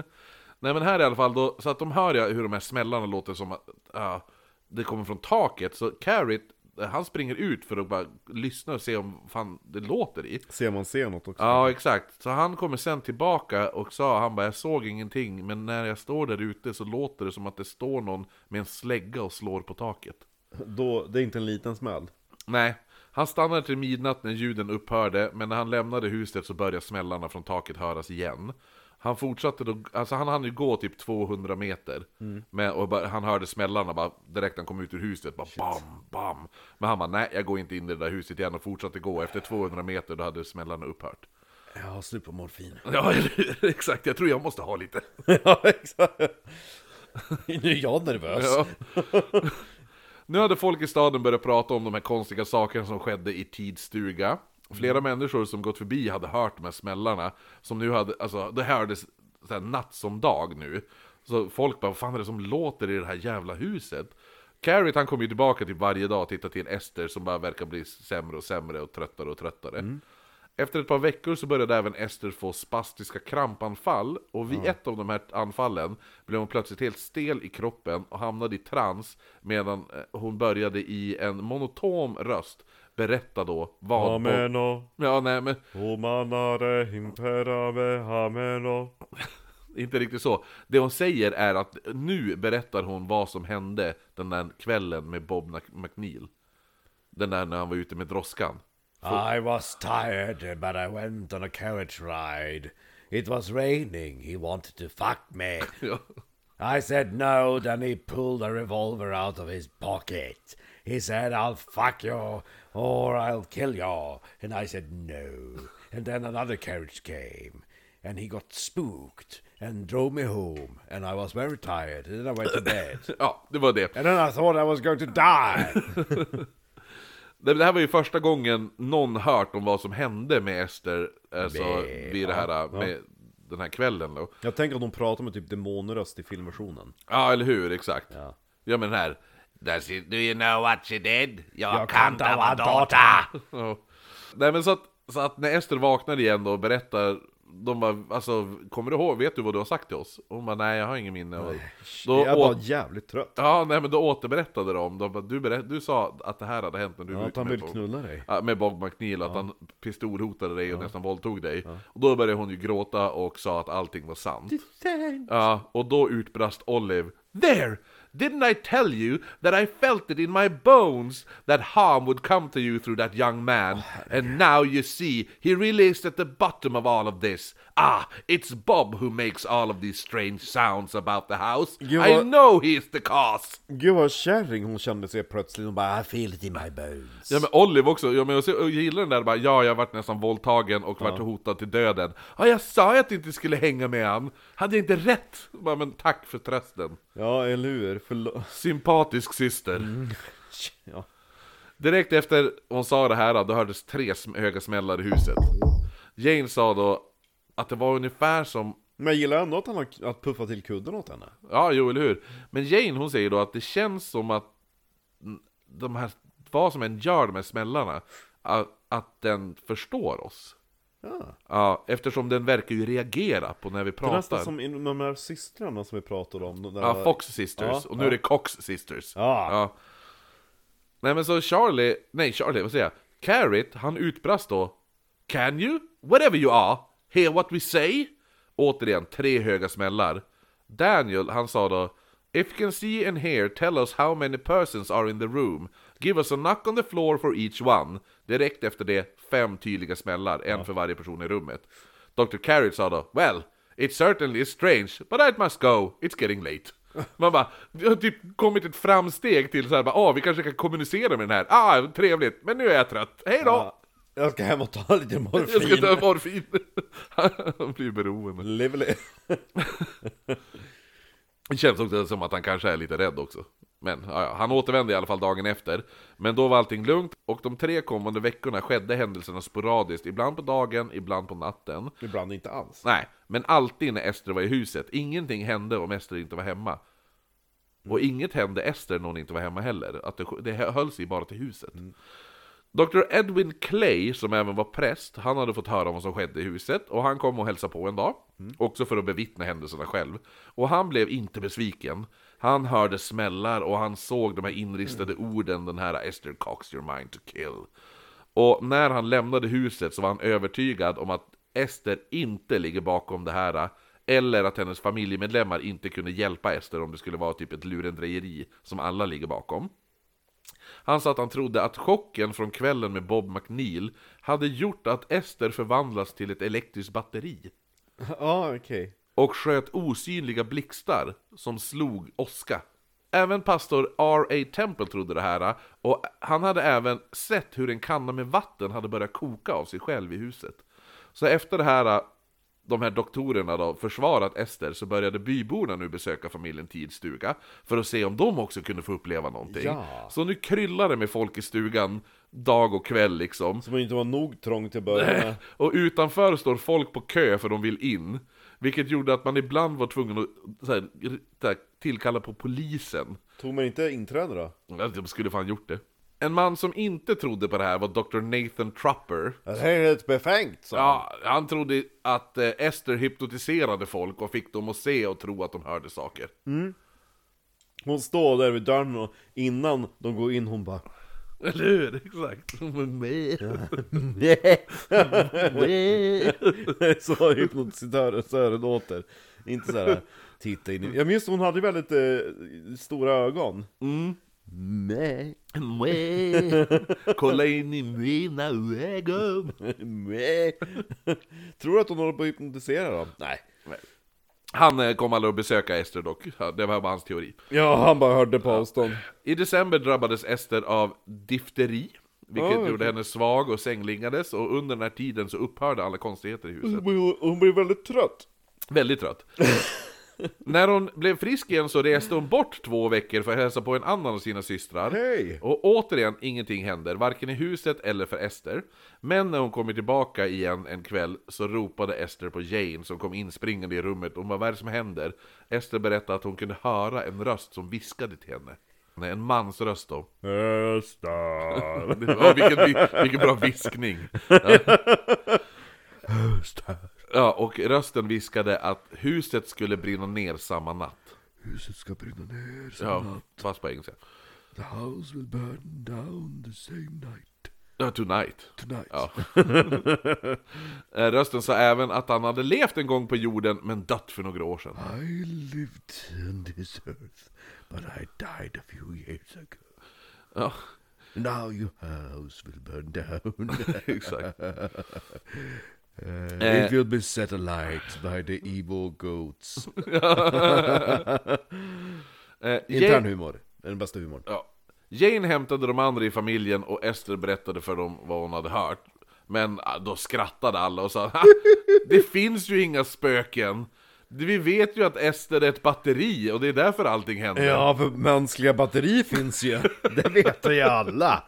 Nej men här i alla fall, då, så att de hör ju hur de här smällarna låter som att ja, det kommer från taket. Så Carrot, han springer ut för att bara lyssna och se om fan det låter i. Ser man ser något också? Ja exakt, så han kommer sen tillbaka och sa, han bara jag såg ingenting men när jag står där ute så låter det som att det står någon med en slägga och slår på taket. Då, det är inte en liten smäll. Nej, han stannade till midnatt när ljuden upphörde, men när han lämnade huset så började smällarna från taket höras igen. Han fortsatte då, alltså han hann ju gå typ 200 meter. Men, och bara, han hörde smällarna bara direkt han kom ut ur huset, bara bam, bam. Men han bara, nej jag går inte in i det där huset igen och fortsatte gå. Efter 200 meter då hade smällarna upphört. Jag har slut på morfin. Ja, exakt, jag tror jag måste ha lite. ja, exakt. nu är jag nervös. Ja. Nu hade folk i staden börjat prata om de här konstiga sakerna som skedde i tidsstuga. Flera människor som gått förbi hade hört de här smällarna. Som nu hade, alltså det hördes så här natt som dag nu. Så folk bara, vad fan är det som låter i det här jävla huset? Carrot han kommer ju tillbaka till varje dag och tittar till Ester som bara verkar bli sämre och sämre och tröttare och tröttare. Efter ett par veckor så började även Ester få spastiska krampanfall och vid ett av de här anfallen blev hon plötsligt helt stel i kroppen och hamnade i trans medan eh, hon började i en monotom röst berätta då vad... Ameno, Ja, nej men omanare, imperave, ameno. inte riktigt så. Det hon säger är att nu berättar hon vad som hände den där kvällen med Bob McNeil. Den där när han var ute med droskan. I was tired, but I went on a carriage ride. It was raining. He wanted to fuck me. I said no, then he pulled a revolver out of his pocket. He said, I'll fuck you or I'll kill you. And I said no. And then another carriage came and he got spooked and drove me home. And I was very tired. And then I went to bed. ja, det var det. and then I thought I was going to die. Det det här var ju första gången någon hört om vad som hände med Ester alltså, Med- vid det här, med den här kvällen då. Jag tänker att de pratar med typ demonröst i filmversionen. Ja, eller hur? Exakt. Ja. Ja, men den här... Does it, do you know what she did? Jag kan inte vara dotter. Ja. Nej, men så att, så att när Ester vaknar igen då och berättar de bara, alltså, kommer du ihåg, vet du vad du har sagt till oss? Och hon bara, nej jag har ingen minne. Och då, jag är åt, jävligt trött. ja, nej men då återberättade de, de bara, du, berätt, du sa att det här hade hänt när du Ja, var att ute med Bob- knulla dig. Ja, med Bob McNeil, att han pistolhotade dig och nästan våldtog dig. Och då började hon ju gråta och sa att allting var sant. Ja, och då utbrast Olive There! Didn't I tell you that I felt it in my bones that harm would come to you through that young man? And now you see, he really is at the bottom of all of this. Ah, it's Bob who makes all of these strange sounds about the house. You I know he's the cause! Gud vad kärring hon kände sig plötsligt, hon bara I feel it in my bones. Ja men Olive också, ja, men jag, gillar den där bara, ja jag varit nästan våldtagen och varit hotad till döden. Ja jag sa ju att jag inte skulle hänga med han, hade jag inte rätt? Bara, men tack för trösten. Ja, eller hur? Förlåt. Sympatisk syster. Ja. Direkt efter hon sa det här då hördes tre höga smällar i huset. Jane sa då att det var ungefär som Men jag gillar ändå att han har att puffa till kudden åt henne. Ja, jo, eller hur? Men Jane hon säger då att det känns som att mm, de här, vad som än gör de här smällarna, att, att den förstår oss. Ja. Ja, eftersom den verkar ju reagera på när vi Det är nästan pratar. som de här systrarna som vi pratade om. där- Ja, Fox Sisters, Ja, och nu ja. är det Cox Sisters. Ja. Nej men så Charlie, nej Charlie, vad säger jag? Carrot, han utbrast då Can you, whatever you are, hear what we say? Återigen, tre höga smällar. Daniel, han sa då If you can see and hear, tell us how many persons are in the room. Give us a knock on the floor for each one. Direkt efter det, fem tydliga smällar, en för varje person i rummet. Dr. Carrot sa då Well, it certainly is strange, but I must go, it's getting late. Man bara, det har typ kommit ett framsteg till såhär, ah, vi kanske kan kommunicera med den här, ah, trevligt, men nu är jag trött, hej då! Ja. Jag ska hem och ta lite morfin. Jag ska ta morfin. Han blir beroende. Lively. Det känns också som att han kanske är lite rädd också. Men ja, ja, han återvände i alla fall dagen efter. Men då var allting lugnt och de tre kommande veckorna skedde händelserna sporadiskt. Ibland på dagen, ibland på natten. Ibland inte alls. Nej, men alltid när Ester var i huset. Ingenting hände om Ester inte var hemma. Och inget hände Ester när hon inte var hemma heller. Att det, det höll sig bara till huset. Dr. Edwin Clay, som även var präst, han hade fått höra vad som skedde i huset och han kom och hälsade på en dag. Också för att bevittna händelserna själv. Och han blev inte besviken. Han hörde smällar och han såg de här inristade orden, den här Esther Cox your mind to kill. Och när han lämnade huset så var han övertygad om att Ester inte ligger bakom det här eller att hennes familjemedlemmar inte kunde hjälpa Ester om det skulle vara typ ett lurendrejeri som alla ligger bakom. Han sa att han trodde att chocken från kvällen med Bob McNeil hade gjort att Ester förvandlas till ett elektriskt batteri Ja, okej. och sköt osynliga blixtar som slog åska. Även pastor R.A. Temple trodde det här och han hade även sett hur en kanna med vatten hade börjat koka av sig själv i huset. Så efter det här, de här doktorerna då försvarat Ester så började byborna nu besöka familjen Tids stuga för att se om de också kunde få uppleva någonting. Ja. Så nu kryllar det med folk i stugan dag och kväll liksom. Som inte var nog trångt till att börja med. Och utanför står folk på kö för de vill in. Vilket gjorde att man ibland var tvungen att så här, tillkalla på polisen. Tog man inte inträde då? Ja, De skulle fan gjort det. En man som inte trodde på det här var Dr. Nathan Trupper. Det är ett befängt så. Ja, han trodde att eh, Ester hypnotiserade folk och fick dem att se och tro att de hörde saker. Hon står där vid dörren och innan de går in hon bara Eller hur? Exakt. Så hypnotisatören låter. Inte så här titta in i... Jag minns hon hade väldigt eh, stora ögon. Nej. Kolla in i mina ögon. Nej. Tror du att hon håller på att hypnotisera dem? Nej. Han eh, kom aldrig att besöka Ester dock. Det var bara hans teori. Ja, han bara hörde på avstånd. I december drabbades Ester av difteri, vilket Ja, okej. gjorde henne svag och sängliggades, och under den här tiden så upphörde alla konstigheter i huset. Hon blir- Hon blir väldigt trött. Väldigt trött. När hon blev frisk igen så reste hon bort två veckor för att hälsa på en annan av sina systrar. Hej! Och återigen, ingenting händer, varken i huset eller för Ester. Men när hon kommer tillbaka igen en kväll så ropade Ester på Jane som kom inspringande i rummet och vad är det som händer? Ester berättade att hon kunde höra en röst som viskade till henne. Nej, en mans röst då. Östar. Ja, vilken, vilken bra viskning. Ja. ja, och rösten viskade att huset skulle brinna ner samma natt. Huset ska brinna ner Ja, fast på engelska. The house will burn down the same night. Ja, tonight. Tonight. Ja. Eh, Rösten sa även att han hade levt en gång på jorden, men dött för några år sedan. I lived on this earth, but I died a few years ago. Ja, Now your house will burn down. exakt. Uh, it will be set alight by the evil goats. Eh, Intern Jane, humor. Den bästa humorn. ja. Jane hämtade de andra i familjen och Ester berättade för dem vad hon hade hört. Men ah, då skrattade alla och sa "Ha, Det finns ju inga spöken! Vi vet ju att Ester är ett batteri och det är därför allting händer. Ja, för mänskliga batteri finns ju. Det vet ju alla.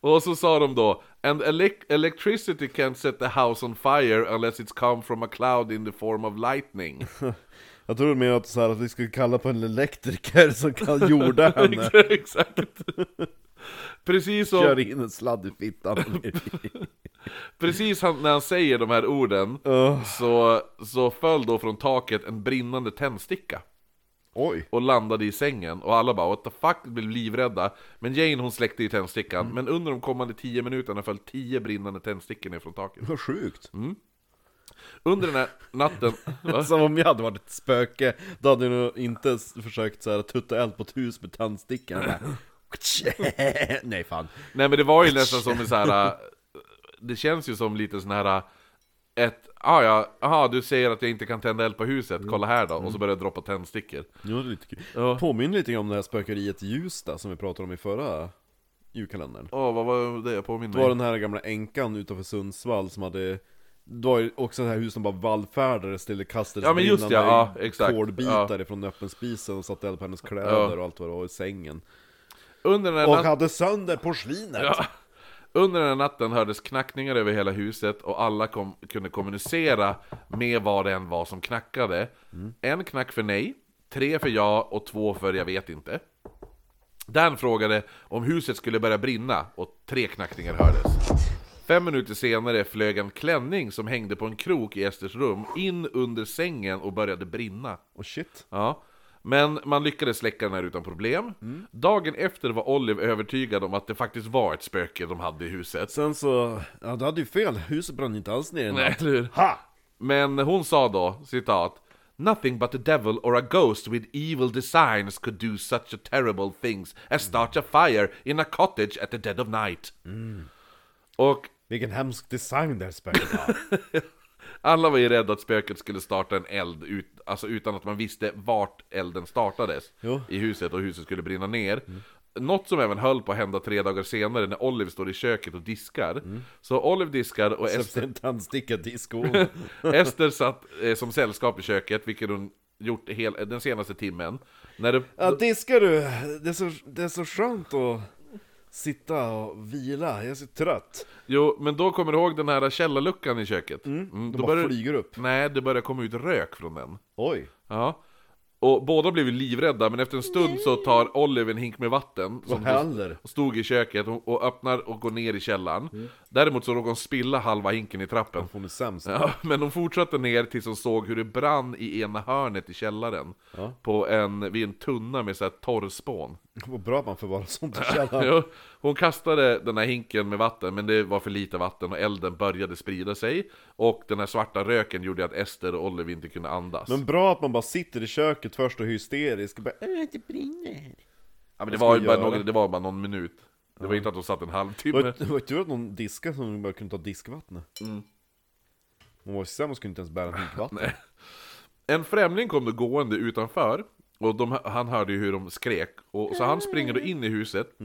Och så sa de då And elec- electricity can't set the house on fire unless it's come from a cloud in the form of lightning. Jag tror med att, så här, att vi skulle kalla på en elektriker som kan jorda henne. Exakt. Precis som, Kör in en sladd i fittan. precis han, när han säger de här orden Ugh. så, så föll då från taket en brinnande tändsticka Oj. och landade i sängen och alla bara what the fuck blev livrädda Men Jane hon släckte i tändstickan men under de kommande 10 minuterna föll 10 brinnande tändstickor ner från taket Vad sjukt. Under den här natten va? Som om jag hade varit ett spöke, då hade jag nog inte försökt så här, tutta eld på ett hus med tändstickan. Bara, Nej fan. Nej men det var ju nästan som en så här. Det känns ju som lite sån här ett, ah, ja, aha, du säger att jag inte kan tända eld på huset, kolla här då, och så börjar det droppa tändstickor Jo, det är lite kul. Ja. Påminner lite grann om det här spökeriet i Ljusdal som vi pratade om i förra julkalendern. Åh, vad var det jag påminner Det var den här gamla änkan utanför Sundsvall som hade det var ju också det här huset som bara vallfärdades till det kastades Ja, men just ja, exakt. kolbitar ifrån den öppen spisen och satte eld på hennes kläder och allt vad det var i sängen. Under den här Och hade sönder porslinet! ja. Under den här natten hördes knackningar över hela huset och alla kom, kunde kommunicera med vad det än var som knackade. En knack för nej, tre för ja och två för jag vet inte. Dan frågade om huset skulle börja brinna och tre knackningar hördes. Fem minuter senare flög en klänning som hängde på en krok i Esters rum in under sängen och började brinna. Och shit. Ja. Men man lyckades släcka den här utan problem. Dagen efter var Olive övertygad om att det faktiskt var ett spöke de hade i huset. Sen så, ja du hade ju fel, huset brann inte alls ner i Nej, natt. eller hur? Ha! Men hon sa då, citat Nothing but a devil or a ghost with evil designs could do such a terrible things as start a fire in a cottage at the dead of night. Och Vilken hemsk design det här spöket har. alla var ju rädda att spöket skulle starta en eld ut, alltså utan att man visste vart elden startades Jo. i huset och huset skulle brinna ner. Något som även höll på att hända tre dagar senare när Olive står i köket och diskar. Så Olive diskar och Ester, en disco. Ester satt eh, som sällskap i köket, vilket hon gjort hel, den senaste timmen. När det, Ja, diskar du? Det är, så, det är så skönt att sitta och vila, jag är så trött. jo, men då kommer du ihåg den här källarluckan i köket? Mm, De då bara börjar- flyger upp. Nej, det börjar komma ut rök från den. Oj. Ja. Och båda blev livrädda, men efter en stund så tar Olive en hink med vatten Vad som händer? och stod i köket och, och öppnar och går ner i källaren. Däremot så råkade hon spilla halva hinken i trappen. Hon är sämst. Ja, men de fortsatte ner tills hon såg hur det brann i ena hörnet i källaren. Ja. På en, vid en tunna med så här torrspån. Vad bra att man får vara sånt i källaren. Jo, hon kastade den här hinken med vatten, men det var för lite vatten och elden började sprida sig. Och den här svarta röken gjorde att Ester och Olive inte kunde andas. Men bra att man bara sitter i köket först och är hysterisk och bara äh, det brinner. ja, men det, var ju bara några, det var bara någon minut. Det var inte att de satt en halvtimme. det var tur att någon diskade som bara kunde ta diskvattnet. Mm. Hon var sämst skulle inte ens bära en hink vatten. Nej. En främling kom då gående utanför, och de, han hörde ju hur de skrek. Och, så han springer då in i huset,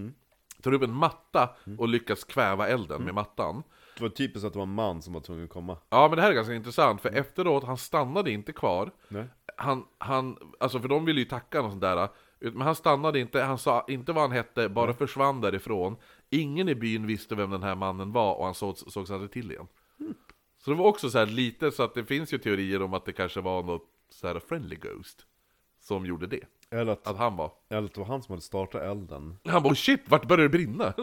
tar upp en matta och lyckas kväva elden med mattan. Det var typiskt att det var en man som var tvungen att komma. Ja men det här är ganska intressant, för efteråt, han stannade inte kvar. Nej. Han, han, alltså för de ville ju tacka och sånt där. Men han stannade inte, han sa inte vad han hette, bara försvann därifrån. Ingen i byn visste vem den här mannen var och han såg, sågs aldrig till igen. Så det var också så här lite så att det finns ju teorier om att det kanske var något så här friendly ghost. Som gjorde det. Eller att, Att han var. eller att det var han som hade startat elden. Han bara "Oh, shit, vart började det brinna?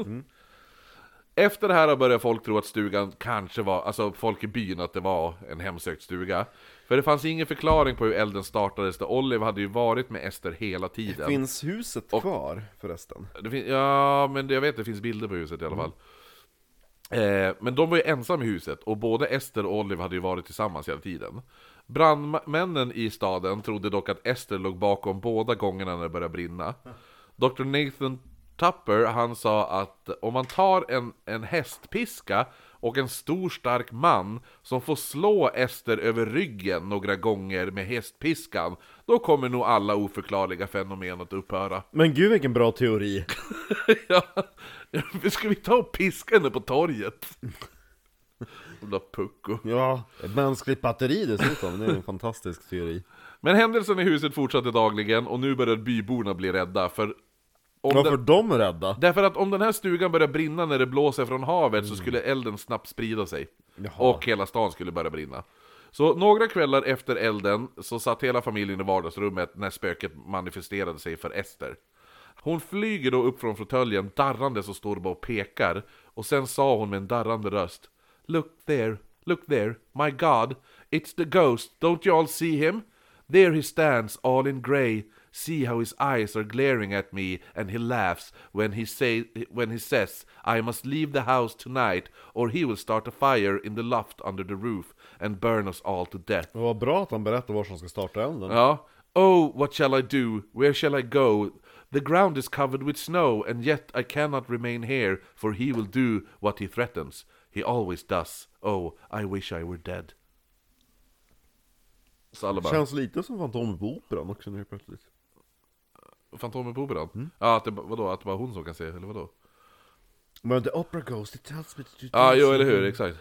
Efter det här började folk tro att stugan kanske var, alltså folk i byn att det var en hemsökt stuga. För det fanns ingen förklaring på hur elden startades, där Olive hade ju varit med Ester hela tiden. Finns huset kvar förresten? Fin- ja, men jag vet det finns bilder på huset i alla fall. Eh, men de var ju ensamma i huset, och både Ester och Olive hade ju varit tillsammans hela tiden. Brandmännen i staden trodde dock att Ester låg bakom båda gångerna när det började brinna. Dr. Nathan Tupper, han sa att om man tar en, en hästpiska och en stor stark man som får slå Ester över ryggen några gånger med hästpiskan, då kommer nog alla oförklarliga fenomen att upphöra. Men gud vilken bra teori! ja, ska vi ta och piska henne på torget? Jävla pucko. Ja, ett mänskligt batteri dessutom, det är en fantastisk teori. Men händelsen i huset fortsatte dagligen och nu började byborna bli rädda för... Om Varför den, de är rädda? därför att om den här stugan började brinna när det blåser från havet så skulle elden snabbt sprida sig. Jaha. Och hela stan skulle börja brinna. Så några kvällar efter elden så satt hela familjen i vardagsrummet när spöket manifesterade sig för Ester. Hon flyger då upp från fåtöljen darrandes och står bara och pekar. Och sen sa hon med en darrande röst Look there, look there, my God, it's the ghost, don't you all see him? There he stands, all in grey. See how his eyes are glaring at me, and he laughs when he say when he says, "I must leave the house tonight, or he will start a fire in the loft under the roof and burn us all to death." Det var bra att han berättade var som ska starta elden. Ja. Oh, what shall I do? Where shall I go? The ground is covered with snow, and yet I cannot remain here, for he will do what he threatens. He always does. Oh, I wish I were dead. Så alla bara, Känns lite som Fantomen på Operan också nu plötsligt. Fantomen på Operan? Mm. Ja, att det, vadå, att det var hon som kan se, eller vadå? Men the opera ghost, it tells me to do Ja, jo eller hur, exakt.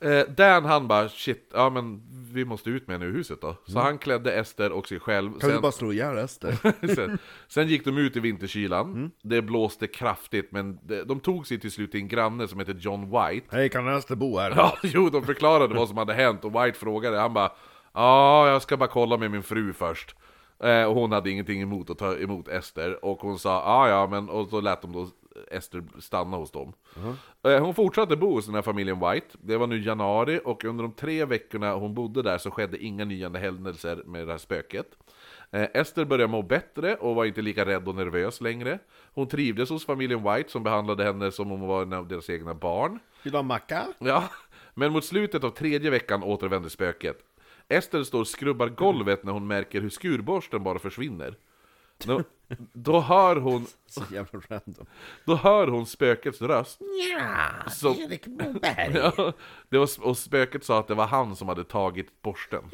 Eh, Dan han bara shit, ja men vi måste ut med henne ur huset då. Så han klädde Ester och sig själv. Mm. Kan du bara slå ihjäl Ester? sen, sen gick de ut i vinterkylan. Det blåste kraftigt, men de, de tog sig till slut till en granne som heter John White. Hej, kan Ester bo här? Ja, jo, de förklarade vad som hade hänt och White frågade, han bara Ja, jag ska bara kolla med min fru först. Eh, och hon hade ingenting emot att ta emot Ester, och hon sa ja, ja, men och så lät de då Ester stanna hos dem. Eh, hon fortsatte bo hos den här familjen White, det var nu januari, och under de tre veckorna hon bodde där så skedde inga nya händelser med det här spöket. Eh, Ester började må bättre och var inte lika rädd och nervös längre. Hon trivdes hos familjen White som behandlade henne som om hon var en av deras egna barn. Vill du ha macka? Ja, men mot slutet av tredje veckan återvänder spöket. Ester står och skrubbar golvet när hon märker hur skurborsten bara försvinner. Nå, då, hör hon, Så jävla random. då hör hon spökets röst. Ja, Så- Erik Moberg. Ja, det var, och spöket sa att det var han som hade tagit borsten.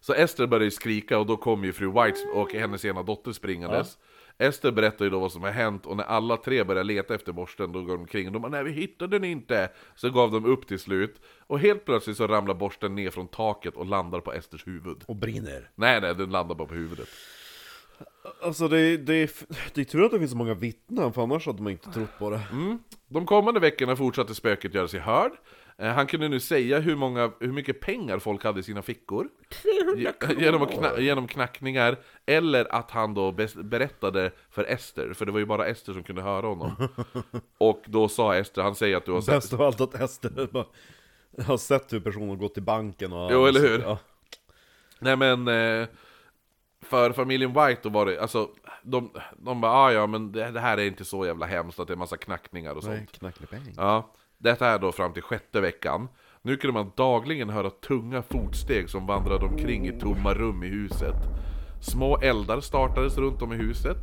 Så Ester började skrika och då kom ju fru White och hennes ena dotter springandes. Ester berättade ju då vad som har hänt och när alla tre började leta efter borsten då går de omkring och de bara nej vi hittade den inte. Så gav de upp till slut och helt plötsligt så ramlar borsten ner från taket och landar på Esters huvud. Och brinner. Nej nej, den landar bara på huvudet. Alltså det det, det är tur att det finns så många vittnen, för annars hade man inte trott på det. De kommande veckorna fortsatte spöket göra sig hörd. Eh, Han kunde nu säga hur, många, hur mycket pengar folk hade i sina fickor. Ge- Genom, kna, genom knackningar, eller att han då berättade för Ester, för det var ju bara Ester som kunde höra honom. Och då sa Ester, han säger att du har sett... Bäst av allt att Ester bara har sett hur personen gått till banken och... Jo, eller hur? Ja. Nej men, eh, för familjen White då var det, alltså, de, de bara ah, ja men det, det här är inte så jävla hemskt att det är massa knackningar och sånt. Nej, knacklepeng. Ja, detta är då fram till sjätte veckan. Nu kunde man dagligen höra tunga fotsteg som vandrade omkring i tomma rum i huset. Små eldar startades runt om i huset.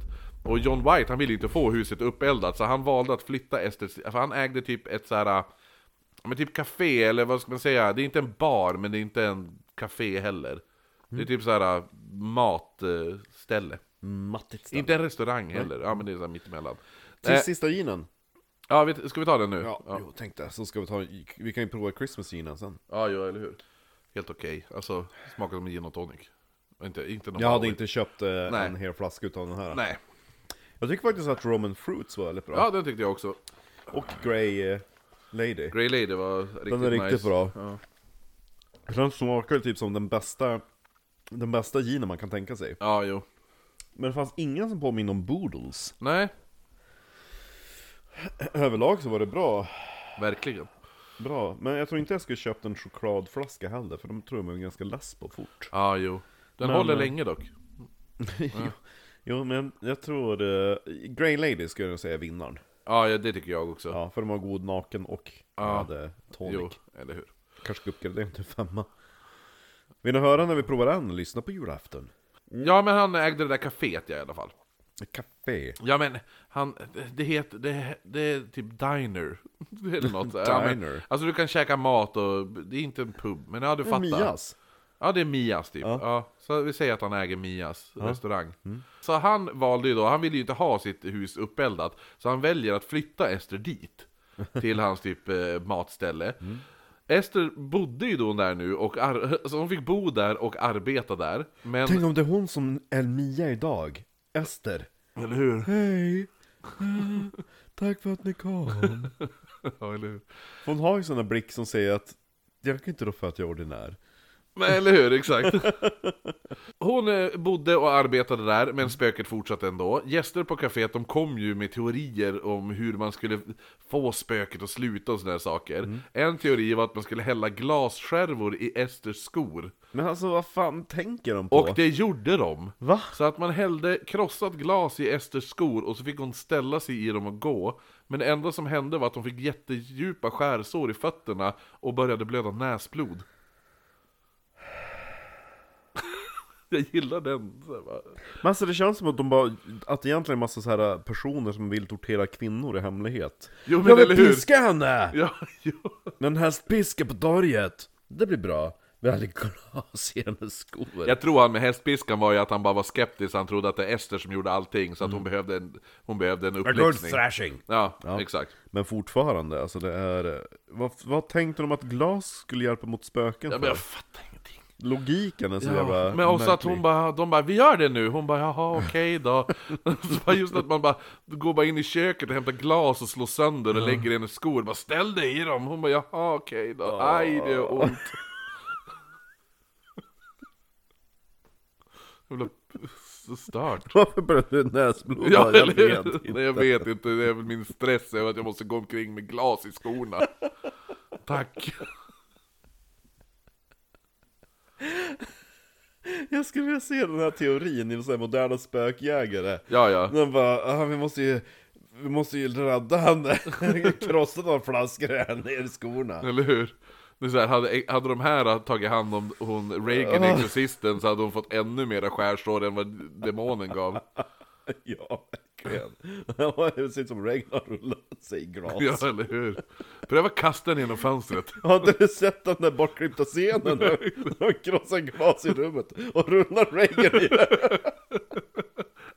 Och John White han ville inte få huset upeldat så han valde att flytta Ester, för han ägde typ ett så här, men typ café eller vad ska man säga, det är inte en bar men det är inte en café heller. Det är typ så här matställe. Mattigt ställe. Inte en restaurang heller, ja men det är så här mittemellan. Till Eh, sista ginen. Ja, vet- ska vi ta den nu? Ja, ja. Jo, tänkte så ska vi ta, vi kan ju prova Christmas ginen sen. Ja, jo, eller hur? Helt okej. Alltså, smakar som gin och tonic. Inte, inte Jag hade inte köpt eh, en hel flaska utav den här. Nej. Jag tycker faktiskt att Roman Fruits var väldigt bra. Ja, den tyckte jag också. Och Grey eh, Lady. Grey Lady var riktigt Den är riktigt nice. bra. Ja. Den smakar typ som den bästa, den bästa ginen man kan tänka sig. ja, jo. Men det fanns ingen som påminner om Boodles. Nej. Överlag så var det bra. Verkligen. Bra, men jag tror inte jag skulle köpt en chokladflaska heller, för de tror jag man är ganska less på fort. Ja, jo. Den Men, håller eh, länge dock. jo, jo, men jag tror... Uh, Grey Lady skulle jag säga är vinnaren. Ja, ja, det tycker jag också. Ja, för de har god naken och Ja. hade tonic. jo, eller hur. Kanske ska uppgradera till femma. Vill ni höra när vi provar den? Lyssna på julafton. Ja, men han ägde det där kaféet ja, i alla fall. Café. Ja men, han, det heter, det, det är typ diner. Eller något. Ja, men, Diner. alltså du kan käka mat och, det är inte en pub, men ja du fattar. Mias. Ja det är Mias typ. Ja. Ja. så vi säger att han äger Mias restaurang. Så han valde ju då, han ville ju inte ha sitt hus uppeldat, så han väljer att flytta Ester dit. Till hans typ eh, matställe. Ester bodde ju då där nu, och så hon fick bo där och arbeta där. Men... Tänk om det är hon som är Mia idag. Ester. Eller hur? Hej! Tack för att ni kom. Ja, eller hur? Hon har ju såna blick som säger att jag kan inte rå för att jag är ordinär. Men eller hur, exakt. Hon eh, bodde och arbetade där, men spöket fortsatte ändå. Gäster på kaféet de kom ju med teorier om hur man skulle få spöket att sluta och sådana saker. En teori var att man skulle hälla glasskärvor i Esters skor. Men alltså vad fan tänker de på? Och det gjorde de. Va? Så att man hällde krossat glas i Esters skor och så fick hon ställa sig i dem och gå. Men det enda som hände var att hon fick jättedjupa skärsår i fötterna och började blöda näsblod. Jag gillar den. Så här. Men alltså det känns som att de bara, att det egentligen är massa så här personer som vill tortera kvinnor i hemlighet. Jo men jag eller vill hur? piska henne! Ja, jo. Men hästpiska på torget. Det blir bra. Vi hade glas i hennes skor. Jag tror han med hästpiskan var ju att han bara var skeptisk, han trodde att det är Ester som gjorde allting, så att hon behövde en, hon behövde en uppläxning. thrashing. Ja, Ja. exakt. Men fortfarande, alltså det är... Vad, vad tänkte de att glas skulle hjälpa mot spöken Ja, men för? jag fattar ingenting. Logiken är så jävla Ja, men också att märklig. hon bara, de bara 'Vi gör det nu' Hon bara 'Jaha, okej då' Så bara Just att man bara går bara in i köket och hämtar glas och slår sönder och lägger i hennes skor. Bara 'Ställ dig i dem' Hon bara 'Jaha, okej då' Aj, det gör ont. Jävla Så stört. Varför började du näsblod? Ja, jag vet inte. Nej, jag vet inte, det är väl min stress över att jag måste gå omkring med glas i skorna. Tack Jag skulle vilja se den här teorin i så moderna spökjägare. Ja, ja De bara, ah, vi måste ju... Vi måste ju rädda henne. Krossa några flaskor henne i skorna. Eller hur? Det är så här, hade, hade de här tagit hand om hon Reagan, exorcisten, så hade hon fått ännu mera skärsår än vad demonen gav. Ja, verkligen. Det ser ut som Reagan har rullat sig i glas. Ja, eller hur? Pröva kasta den genom fönstret. Har inte du sett den där bortklippta scenen när de krossar glas i rummet och rullar Reagan i det?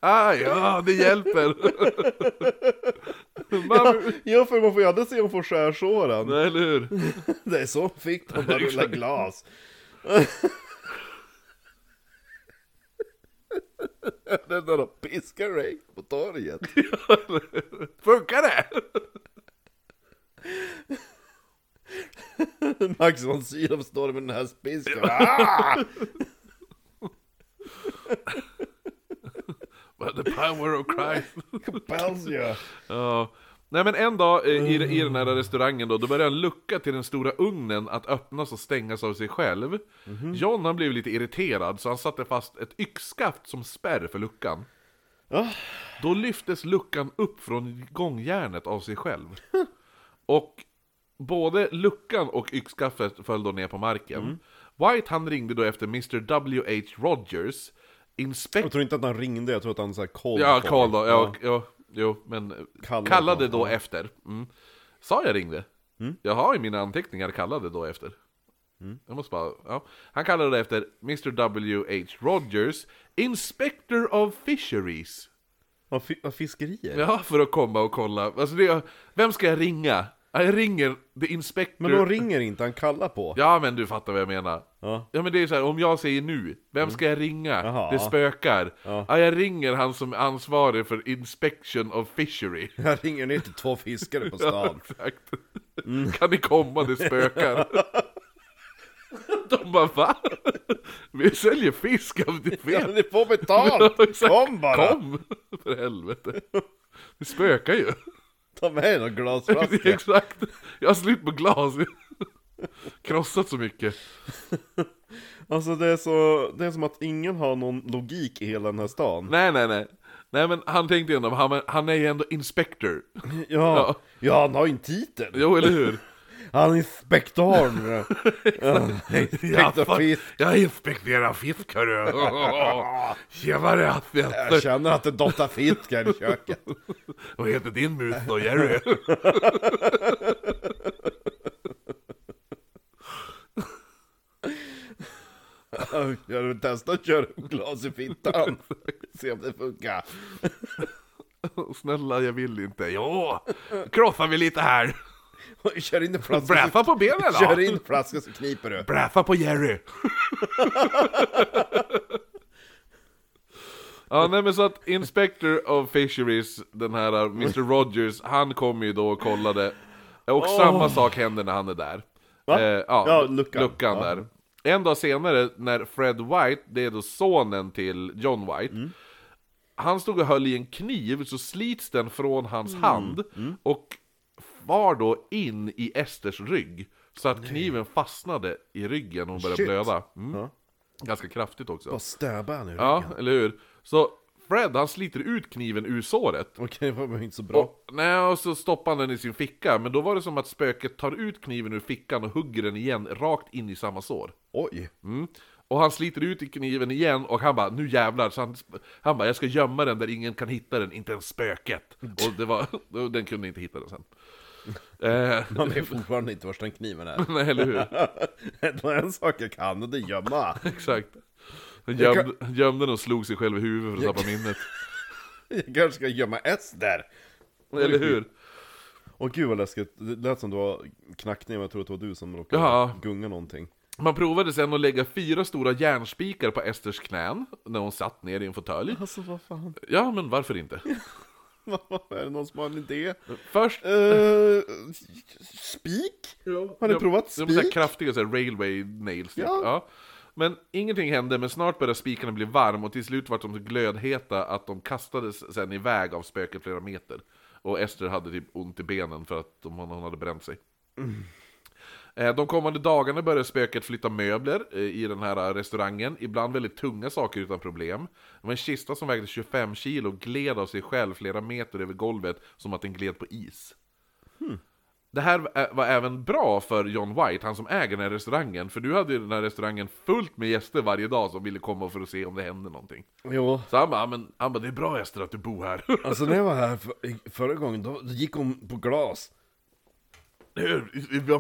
Aj, ja, det hjälper! Man, Ja, för man får ju aldrig se om hon får skärsåren. Nej, eller hur? Det är så fick de bara rulla glas. Den där de piskar Reagan på torget. Funkar det? Max von Sydow står med den här spisken. Ah! The power of Christ. Compels you. Ja. Nej men en dag i, i den här restaurangen då, då började en lucka till den stora ugnen att öppnas och stängas av sig själv. John han blev lite irriterad så han satte fast ett yxskaft som spärr för luckan. Ja. Då lyftes luckan upp från gångjärnet av sig själv. Och både luckan och yxskaftet föll då ner på marken. White han ringde då efter Mr W.H. Rogers, inspect... Jag tror inte att han ringde, jag tror att han så här called Ja. Karl då, ja, ja, jo, men Kallade kallade, då efter. Mm. Sa jag ringde? Jag har i mina anteckningar kallade då efter. Jag måste bara, ja. Han kallade då efter Mr W.H. Rogers, Inspector of Fisheries. Vad fiskerier? Ja, för att komma och kolla. Alltså det, vem ska jag ringa? Ja, Jag ringer The Inspector. Men de ringer inte, han kallar på. Ja men du fattar vad jag menar. Ja. Ja men det är så här, om jag säger nu, vem ska jag ringa? Jaha. Det spökar. Ja. Ja. jag ringer han som är ansvarig för Inspection of Fishery. Jag ringer ner till två fiskare på stan. exakt. Kan ni komma, det spökar. De bara va? Vi säljer fisk av ditt Ja, vet. ni får betalt! Exakt. Kom bara! Kom! För helvete. Det spökar ju. Ta med någon glasflaska. Exakt! Jag har slut på glas. Krossat så mycket. Alltså det är, så, det är som att ingen har någon logik i hela den här stan. Nej, nej, nej. Nej men han tänkte ju ändå, han, han är ju ändå inspector. Ja, ja han har ju en titel. Jo, eller hur? Han inspektorn. ja, inspektor fisk. jag inspekterar fisk hörru. Tjenare Jag känner att det doftar fisk här i köket. Vad heter din mus då, Jerry? Jag vill testa att köra upp glas i fittan. Se om det funkar. Snälla, jag vill inte. Jo, krossar vi lite här. Kör in en flaska. Bräffa på benen då. Kör in en flaska så kniper du. Bräffa på Jerry! ja, nej men så att Inspector of Fisheries, den här uh, Mr Rogers, han kommer ju då och kollade. Och samma sak händer när han är där. Va? Eh, Ja, luckan. Ja. där. En dag senare, när Fred White, det är då sonen till John White, Mm. han stod och höll i en kniv, så slits den från hans Mm. hand, och var då in i Esters rygg. Så att kniven fastnade i ryggen och hon började Shit. blöda. Mm. Ja. Ganska kraftigt också. Bara stäba i Ja, ryggen. eller hur? Så Fred, han sliter ut kniven ur såret. Okej, det var inte så bra. Och, nej, och så stoppar han den i sin ficka, men då var det som att spöket tar ut kniven ur fickan och hugger den igen, rakt in i samma sår. Oj. Mm. Och han sliter ut i kniven igen och han bara, nu jävlar, så han, han bara, jag ska gömma den där ingen kan hitta den, inte ens spöket. Och det var, den kunde inte hitta den sen. Eh, Man vet fortfarande inte var den kniven är. nej, eller hur? Det var en sak jag kan och det är gömma. Exakt. Han gömde, gömde den och slog sig själv i huvudet för att tappa minnet. Jag kanske ska gömma Ester. Eller hur? Åh gud vad läskigt, det lät som du var knackning, men jag tror att det var du som råkade Ja. gunga någonting. Man provade sen att lägga fyra stora järnspikar på Esters knän när hon satt ner i en fåtölj. Alltså vad fan, Ja, men varför inte? är det någon som har en idé? Först... Uh, spik? Har ni Ja, provat de är så spik? kraftiga så här railway nails typ. Ja. ja. Men ingenting hände, men snart började spikarna bli varm och till slut var de så glödheta att de kastades sen iväg av spöket flera meter. Och Ester hade typ ont i benen för att de, hon hade bränt sig. Eh, De kommande dagarna började spöket flytta möbler eh, i den här restaurangen, ibland väldigt tunga saker utan problem. Det var en kista som vägde 25 kilo och gled av sig själv flera meter över golvet som att den gled på is. Det här var även bra för John White, han som äger den här restaurangen, för du hade ju den här restaurangen fullt med gäster varje dag som ville komma för att se om det hände någonting. Jo, Så han bara, "Ja, men, han bara det är bra Ester att du bor här. alltså när jag var här för, förra gången, då, då gick hon på glas.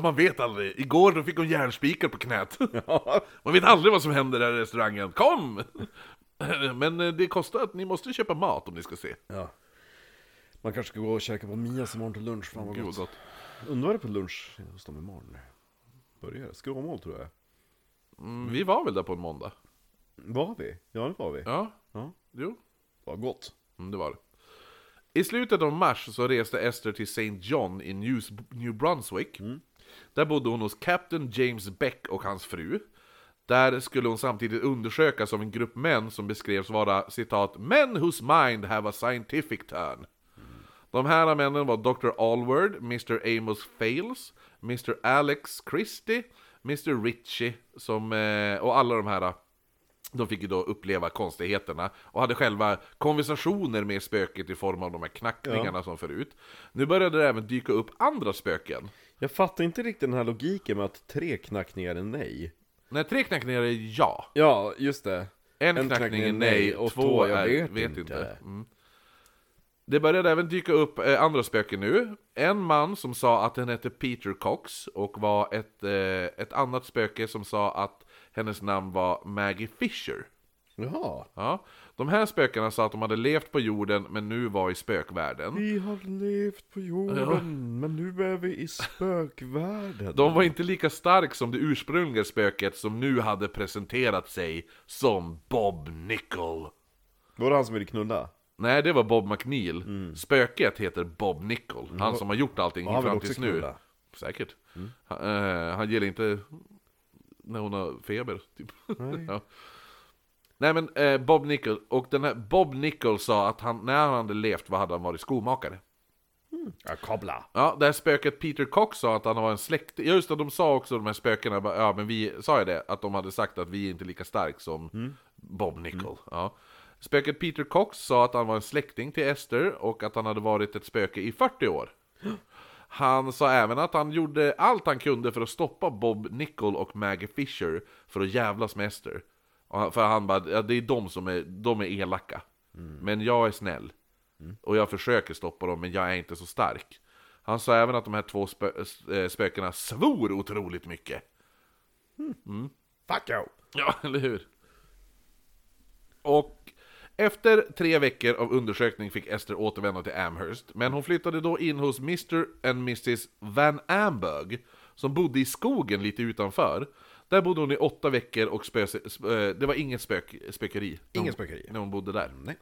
Man vet aldrig. Igår då fick hon järnspikar på knät. Ja, Man vet aldrig vad som händer där i restaurangen. Kom! Men eh, det kostar att ni måste köpa mat om ni ska se. ja. Man kanske ska gå och käka på Mias imorgon till lunch, fan vad Gud vad gott. gott. Undrar vad det är på lunch hos dem imorgon? Börjar skråmål tror jag. Mm, vi var väl där på en måndag? Var vi? Ja det var vi. Ja, Ja, jo. vad gott. Mm, det var det. I slutet av mars så reste Esther till St. John i New, New Brunswick. Där bodde hon hos Captain James Beck och hans fru. Där skulle hon samtidigt undersökas av en grupp män som beskrevs vara citat ”Men whose mind have a scientific turn”. De här männen var Dr. Allward, Mr. Amos Fales, Mr. Alex Christie, Mr. Ritchie som, eh, och alla de här de fick ju då uppleva konstigheterna och hade själva konversationer med spöket i form av de här knackningarna som förut. Nu började det även dyka upp andra spöken. Jag fattar inte riktigt den här logiken med att tre knackningar är nej. När tre knackningar är ja, Ja, just det. en, En knackning är nej och två jag är vet vet, inte. inte. Mm. Det började även dyka upp eh, andra spöken nu. En man som sa att den hette Peter Cox och var ett, eh, ett annat spöke som sa att hennes namn var Maggie Fisher. Jaha. Ja. De här spökena sa att de hade levt på jorden men nu var i spökvärlden. Vi har levt på jorden, men nu är vi i spökvärlden. De var inte lika stark som det ursprungliga spöket som nu hade presenterat sig som Bob Nickel. Var det han som ville knulla? Nej, det var Bob McNeil. Spöket heter Bob Nickel. Han som har gjort allting fram tills nu. Säkert. Han, eh, han gillar inte när hon har feber, typ. Nej. ja. Nej men eh, Bob Nickel, och den här Bob Nickel sa att han, när han hade levt, vad hade han varit? Skomakare. Ja, koppla. Ja, det här spöket Peter Cox sa att han var en släkting. Ja, just det, de sa också de här spökena, ja men vi, sa jag det? Att de hade sagt att vi är inte lika stark som Bob Nickel. Ja. Spöket Peter Cox sa att han var en släkting till Esther och att han hade varit ett spöke i 40 år. Han sa även att han gjorde allt han kunde för att stoppa Bob Nickel och Maggie Fisher för att jävlas med Esther. För han bara, ja, det är de som är, de är elaka. Men jag är snäll. Och jag försöker stoppa dem, men jag är inte så stark. Han sa även att de här två spö äh, spökena svor otroligt mycket. Fuck you. Ja, eller hur? Och efter tre veckor av undersökning fick Esther återvända till Amherst, men hon flyttade då in hos Mr and Mrs Van Amberg, som bodde i skogen lite utanför. Där bodde hon i åtta veckor och spö spö- det var inget spök spökeri. Inget spökeri. När hon bodde där. Nej.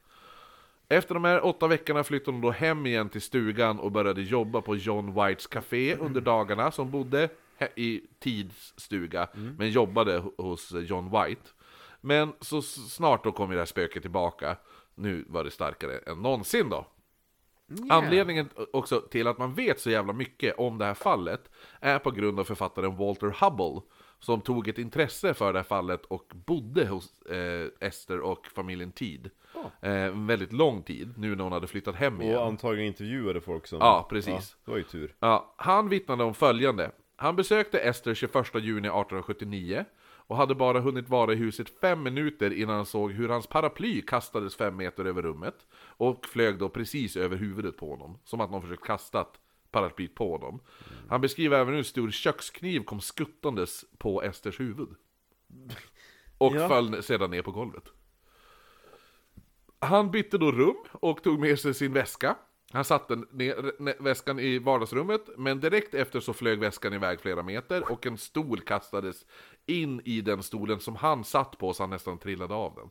Efter de här åtta veckorna flyttade hon då hem igen till stugan och började jobba på John Whites Café under dagarna, som bodde i Tids stuga, men jobbade ho- hos John White. Men så snart då kom ju det här spöket tillbaka, nu var det starkare än någonsin då. Anledningen också till att man vet så jävla mycket om det här fallet är på grund av författaren Walter Hubble som tog ett intresse för det här fallet och bodde hos eh, Esther och familjen Tid. Eh, en väldigt lång tid, nu när hon hade flyttat hem igen. Och antagligen intervjuade folk som... Ja, precis. det var ju tur. Ja, han vittnade om följande. Han besökte Ester 21 juni 1879 och hade bara hunnit vara i huset fem minuter innan han såg hur hans paraply kastades fem meter över rummet och flög då precis över huvudet på honom. Som att någon försökt kasta paraplyt på honom. Han beskriver även hur en stor kökskniv kom skuttandes på Esters huvud. Och Ja. föll sedan ner på golvet. Han bytte då rum och tog med sig sin väska. Han satte ner ne- väskan i vardagsrummet, men direkt efter så flög väskan iväg flera meter och en stol kastades in i den stolen som han satt på så han nästan trillade av den.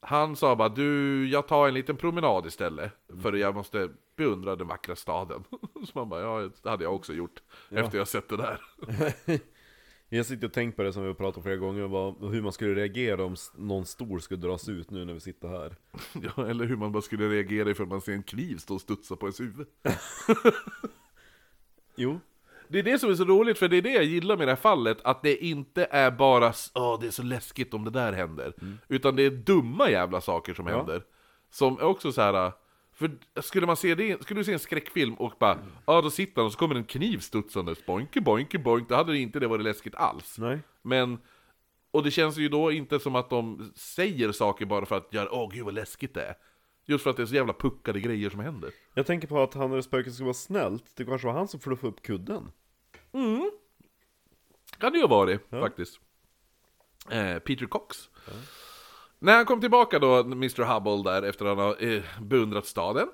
Han sa bara du, jag tar en liten promenad istället, för jag måste beundra den vackra staden. Så man bara, ja det hade jag också gjort, efter jag sett det där. Jag sitter och tänker på det som vi har pratat om flera gånger, vad, hur man skulle reagera om någon stol skulle dras ut nu när vi sitter här. Ja, eller hur man bara skulle reagera ifall man ser en kniv stå och studsa på ens huvud. Jo. Det är det som är så roligt, för det är det jag gillar med det här fallet, att det inte är bara Åh, det är så läskigt om det där händer. Utan det är dumma jävla saker som händer. Som är också så här. För skulle man se det, skulle du se en skräckfilm och bara Ja, då sitter han och så kommer en kniv studsandes, boinke boinke boink, då hade det inte det varit läskigt alls. Nej. Men, och det känns ju då inte som att de säger saker bara för att göra Åh gud vad läskigt det är. Just för att det är så jävla puckade grejer som händer. Jag tänker på att han eller spöket ska vara snällt, det kanske var han som fluffade upp kudden. Kan det ju ha varit, faktiskt. Eh, Peter Cox. När han kom tillbaka då, Mr Hubble där, efter att han har eh, beundrat staden.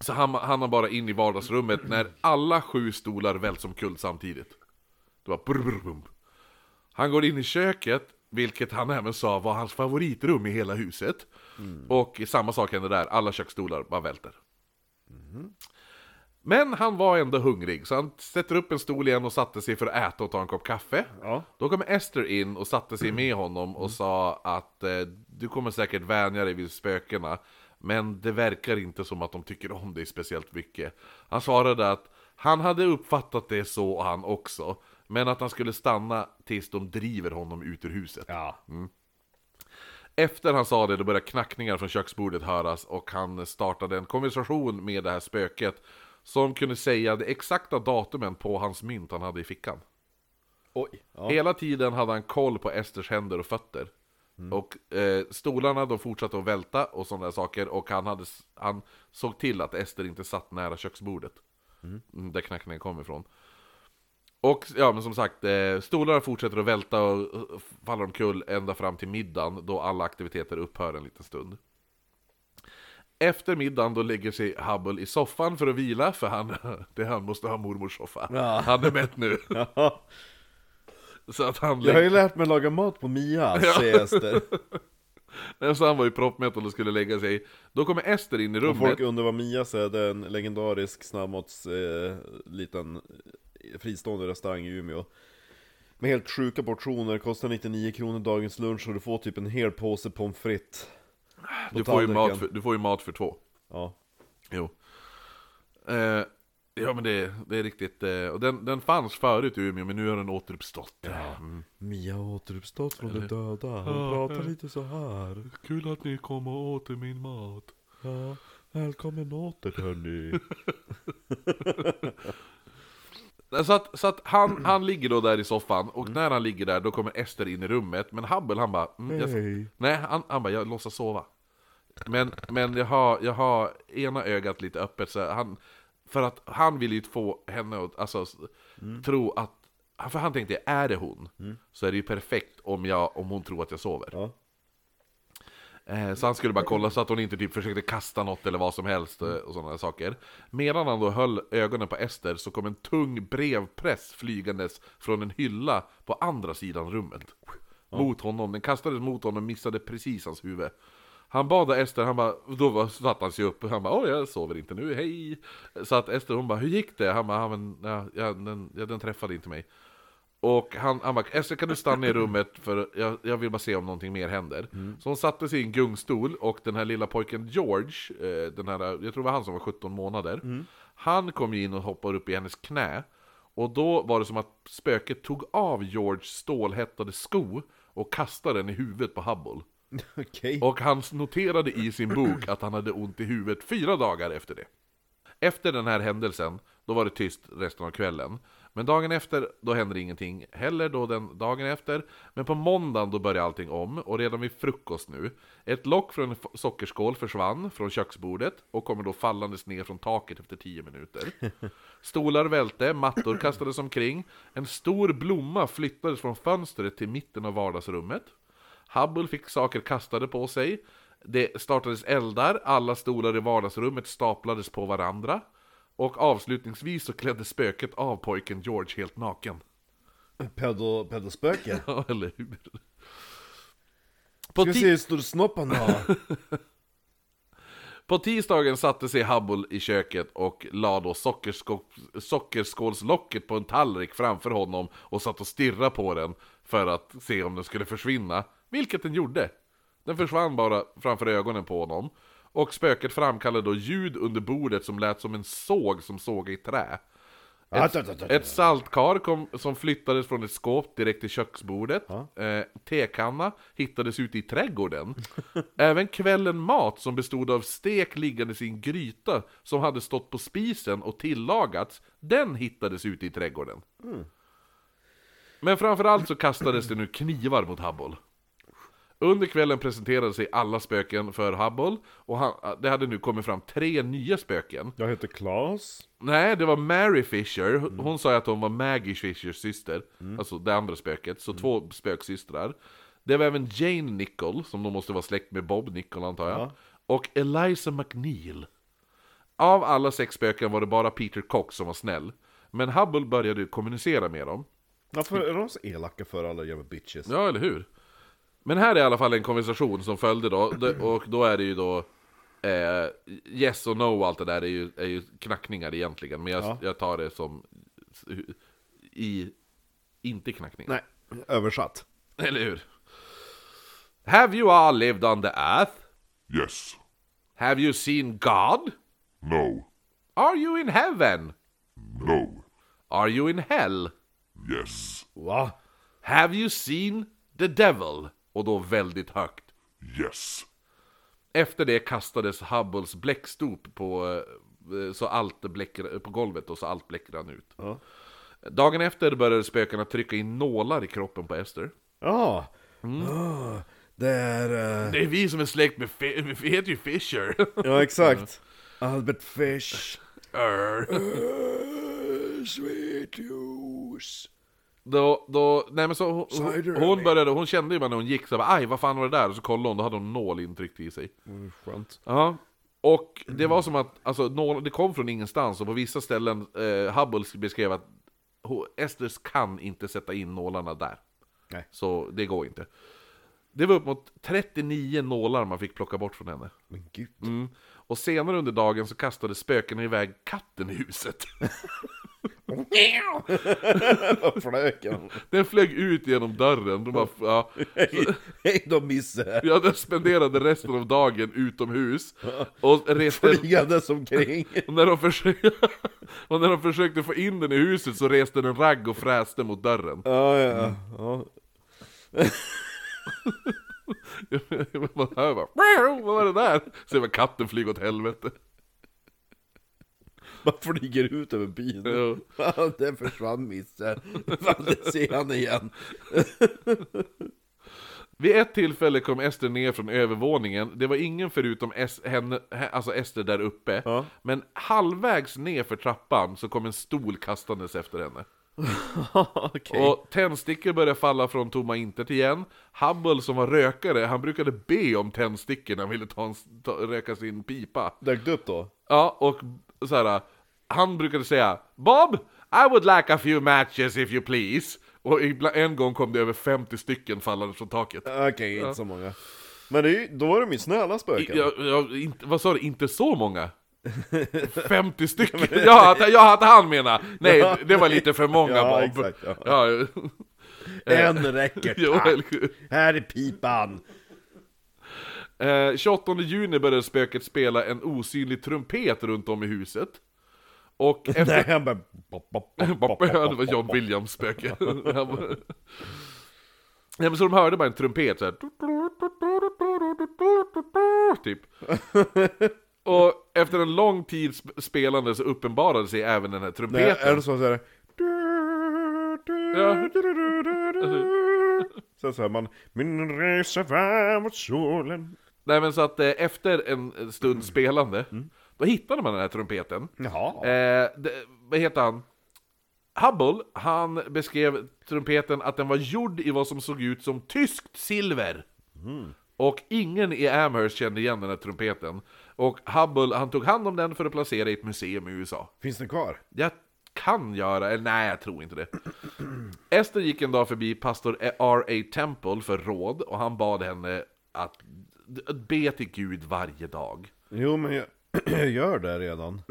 Så han, han har bara in i vardagsrummet när alla sju stolar välts omkull samtidigt. Det var brr. Han går in i köket, vilket han även sa var hans favoritrum i hela huset. Och samma sak händer där, alla köksstolar bara välter. Men han var ändå hungrig, så han sätter upp en stol igen och satte sig för att äta och ta en kopp kaffe. Ja. Då kom Ester in och satte sig med honom och sa att eh, du kommer säkert vänja dig vid spökena, men det verkar inte som att de tycker om dig speciellt mycket. Han svarade att han hade uppfattat det så han också, men att han skulle stanna tills de driver honom ut ur huset. Ja. Efter han sa det, då började knackningar från köksbordet höras och han startade en konversation med det här spöket som kunde säga det exakta datumen på hans mynt han hade i fickan. Oj. Ja. Hela tiden hade han koll på Esters händer och fötter. Och eh, stolarna de fortsatte att välta och sådana saker och han, hade, han såg till att Ester inte satt nära köksbordet. Mm, Där knackningen kom ifrån. Och ja, men som sagt, eh, stolarna fortsätter att välta och och faller omkull ända fram till middagen då alla aktiviteter upphör en liten stund. Efter middagen då lägger sig Hubble i soffan för att vila, för han, det han måste ha mormors soffa. Ja. Han är mätt nu. Ja. Så att han Jag har ju lägger, lärt mig laga mat på Mia, säger Ester. så han var ju proppmätt och skulle lägga sig. Då kommer Ester in i Och rummet. folk undrar vad Mia är, det är en legendarisk snabbmats, eh, liten eh, fristående restaurang i Umeå. Med helt sjuka portioner, kostar 99 kronor dagens lunch och du får typ en hel påse pommes frites. Du får, ju mat för, du får ju mat för två. Ja. Jo. Eh, ja men det, det är riktigt, eh, och den, den fanns förut i Umeå men nu har den återuppstått. Mm. Mia har återuppstått från de döda. Hon Ja, pratar ja. lite så här. Kul att ni kom och åt min mat. Ja, välkommen åter hörni. Så att, så att han, han ligger då där i soffan, och när han ligger där då kommer Ester in i rummet, men Hubble han bara mm, jag. Nej, han, han bara jag låtsas sova Men, men jag, har, jag har ena ögat lite öppet så han För att han vill ju få henne att alltså, s- tro att För han tänkte, är det hon? Så är det ju perfekt om, jag, om hon tror att jag sover Ja. Eh, Så han skulle bara kolla så att hon inte typ försökte kasta något eller vad som helst eh, och sådana saker. Medan han då höll ögonen på Ester så kom en tung brevpress flygandes från en hylla på andra sidan rummet. Mot honom, den kastades mot honom och missade precis hans huvud. Han bad Ester, han bara, då satte han sig upp, han bara åh jag sover inte nu, hej! Så att Ester hon bara, hur gick det? Han bara, ja, men, ja, den, ja, den träffade inte mig. Och han, han bara, Ester kan du stanna i rummet för jag, jag vill bara se om någonting mer händer. Så hon satte sig i en gungstol och den här lilla pojken George, eh, den här, jag tror det var han som var 17 månader, han kom ju in och hoppade upp i hennes knä. Och då var det som att spöket tog av Georges stålhättade sko och kastade den i huvudet på Hubble. Okej. Och han noterade i sin bok att han hade ont i huvudet fyra dagar efter det. Efter den här händelsen, då var det tyst resten av kvällen. Men dagen efter, då hände ingenting heller då den dagen efter. Men på måndagen då började allting om, och redan vid frukost nu. Ett lock från en sockerskål försvann från köksbordet och kommer då fallandes ner från taket efter 10 minuter. Stolar välte, mattor kastades omkring. En stor blomma flyttades från fönstret till mitten av vardagsrummet. Hubble fick saker kastade på sig. Det startades eldar, alla stolar i vardagsrummet staplades på varandra. Och avslutningsvis så klädde spöket av pojken George helt naken. Pedo, pedospöke. Ja, eller hur? På, Ska vi se hur stor snopp han har. på tisdagen satte sig Hubble i köket och la då sockerskå- sockerskålslocket på en tallrik framför honom och satt och stirrade på den för att se om den skulle försvinna. Vilket den gjorde. Den försvann bara framför ögonen på honom. Och spöket framkallade då ljud under bordet som lät som en såg som såg i trä. Att. Ett saltkar kom, som flyttades från ett skåp direkt till köksbordet. Eh, tekanna hittades ute i trädgården. Även kvällen mat som bestod av stek liggandes i en gryta som hade stått på spisen och tillagats, den hittades ute i trädgården. Men framförallt så kastades det nu knivar mot Hubble. Under kvällen presenterade sig alla spöken för Hubble, och han, det hade nu kommit fram tre nya spöken. Jag heter Klas. Nej, det var Mary Fisher. Hon hon sa ju att hon var Maggie Fishers syster. Alltså det andra spöket. Så två spöksystrar. Det var även Jane Nichol, som då måste vara släkt med Bob Nichol antar jag. Och Eliza McNeil. Av alla sex spöken var det bara Peter Cox som var snäll. Men Hubble började kommunicera med dem. Varför är de så elaka för alla jävla bitches? Ja, eller hur? Men här är i alla fall en konversation som följde då, och då är det ju då eh, Yes och no och allt det där är ju, är ju knackningar egentligen, men jag, Ja. jag tar det som i, inte knackningar. Nej, översatt. Eller hur? Have you all lived on the earth? Yes. Have you seen God? No. Are you in heaven? No. Are you in hell? Yes. Va? Have you seen the devil? Och då väldigt högt. Yes. Efter det kastades Hubbles bläckstop på, eh, så allt bläck, på golvet och så allt bläck rann ut. Ja. Dagen efter började spökena trycka in nålar i kroppen på Ester. Ja. Ah, det är... eh, Det är vi som är släkt med, Fi- vi heter ju Fisher. Ja, exakt. Albert Fish. Uh, sweet juice. Då, då, nej men så hon, hon, började, hon kände ju bara när hon gick så bara, aj vad fan var det där? Och så kollade hon, då hade hon nål intryckt i sig. Mm, skönt. Ja, och det var som att, alltså nål, det kom från ingenstans och på vissa ställen, eh, Hubble beskrev att Esters kan inte sätta in nålarna där. Nej. Så det går inte. Det var upp mot 39 nålar man fick plocka bort från henne. Men gud. Mm. Och senare under dagen så kastade spökena iväg katten i huset. Han? Den flög ut genom dörren, de bara, ja, Hej då Misse! jag hade spenderade resten av dagen utomhus och reste, Flygandes omkring. och när, de försökte, och när de försökte få in den i huset så reste den ragg och fräste mot dörren Ja, ja, ja. Man hör bara, vad var det där? Ser man katten flyga åt helvete Man flyger ut över byn. Ja, den försvann Misse. Det ser han igen. Vid ett tillfälle kom Ester ner från övervåningen, det var ingen förutom es, henne, he- alltså Ester där uppe. Ja. Men halvvägs ner för trappan så kom en stol kastandes efter henne. Okej. Och tändstickor började falla från tomma intet igen. Hubble som var rökare, han brukade be om tändstickor när han ville ta en, ta, röka sin pipa. Dök upp då? Ja, och så här, han brukade säga Bob, I would like a few matches if you please. Och en gång kom det över 50 stycken fallande från taket. Okej, inte så många. Men det är, då är de ju snälla spöken. Ja, ja, inte, vad sa du, inte så många? 50 stycken? Ja, ja, att han menar! Nej, det var lite för många Ja, Bob. exakt, ja. Ja, En räcker, tack. Här är pipan. Eh, 28 juni började spöket spela en osynlig trumpet runt om i huset. Och efter... Nej, han bara... Ja, det var John Williams spöke. Nej men så de hörde bara en trumpet såhär. Typ. Och efter en lång tids spelande så uppenbarade sig även den här Nej, trumpeten. är det så såhär... Ja. Sen så hör man Min resa var mot solen Nej men så att eh, efter en stund spelande, då hittade man den här trumpeten. Jaha Eh, det, vad heter han? Hubble, han beskrev trumpeten att den var gjord i vad som såg ut som tyskt silver. Och ingen i Amherst kände igen den här trumpeten. Och Hubble, han tog hand om den för att placera i ett museum i USA. Finns den kvar? Jag kan göra, eller nej jag tror inte det. Ester gick en dag förbi pastor R.A. Temple för råd och han bad henne att att be till Gud varje dag. Jo men jag gör det redan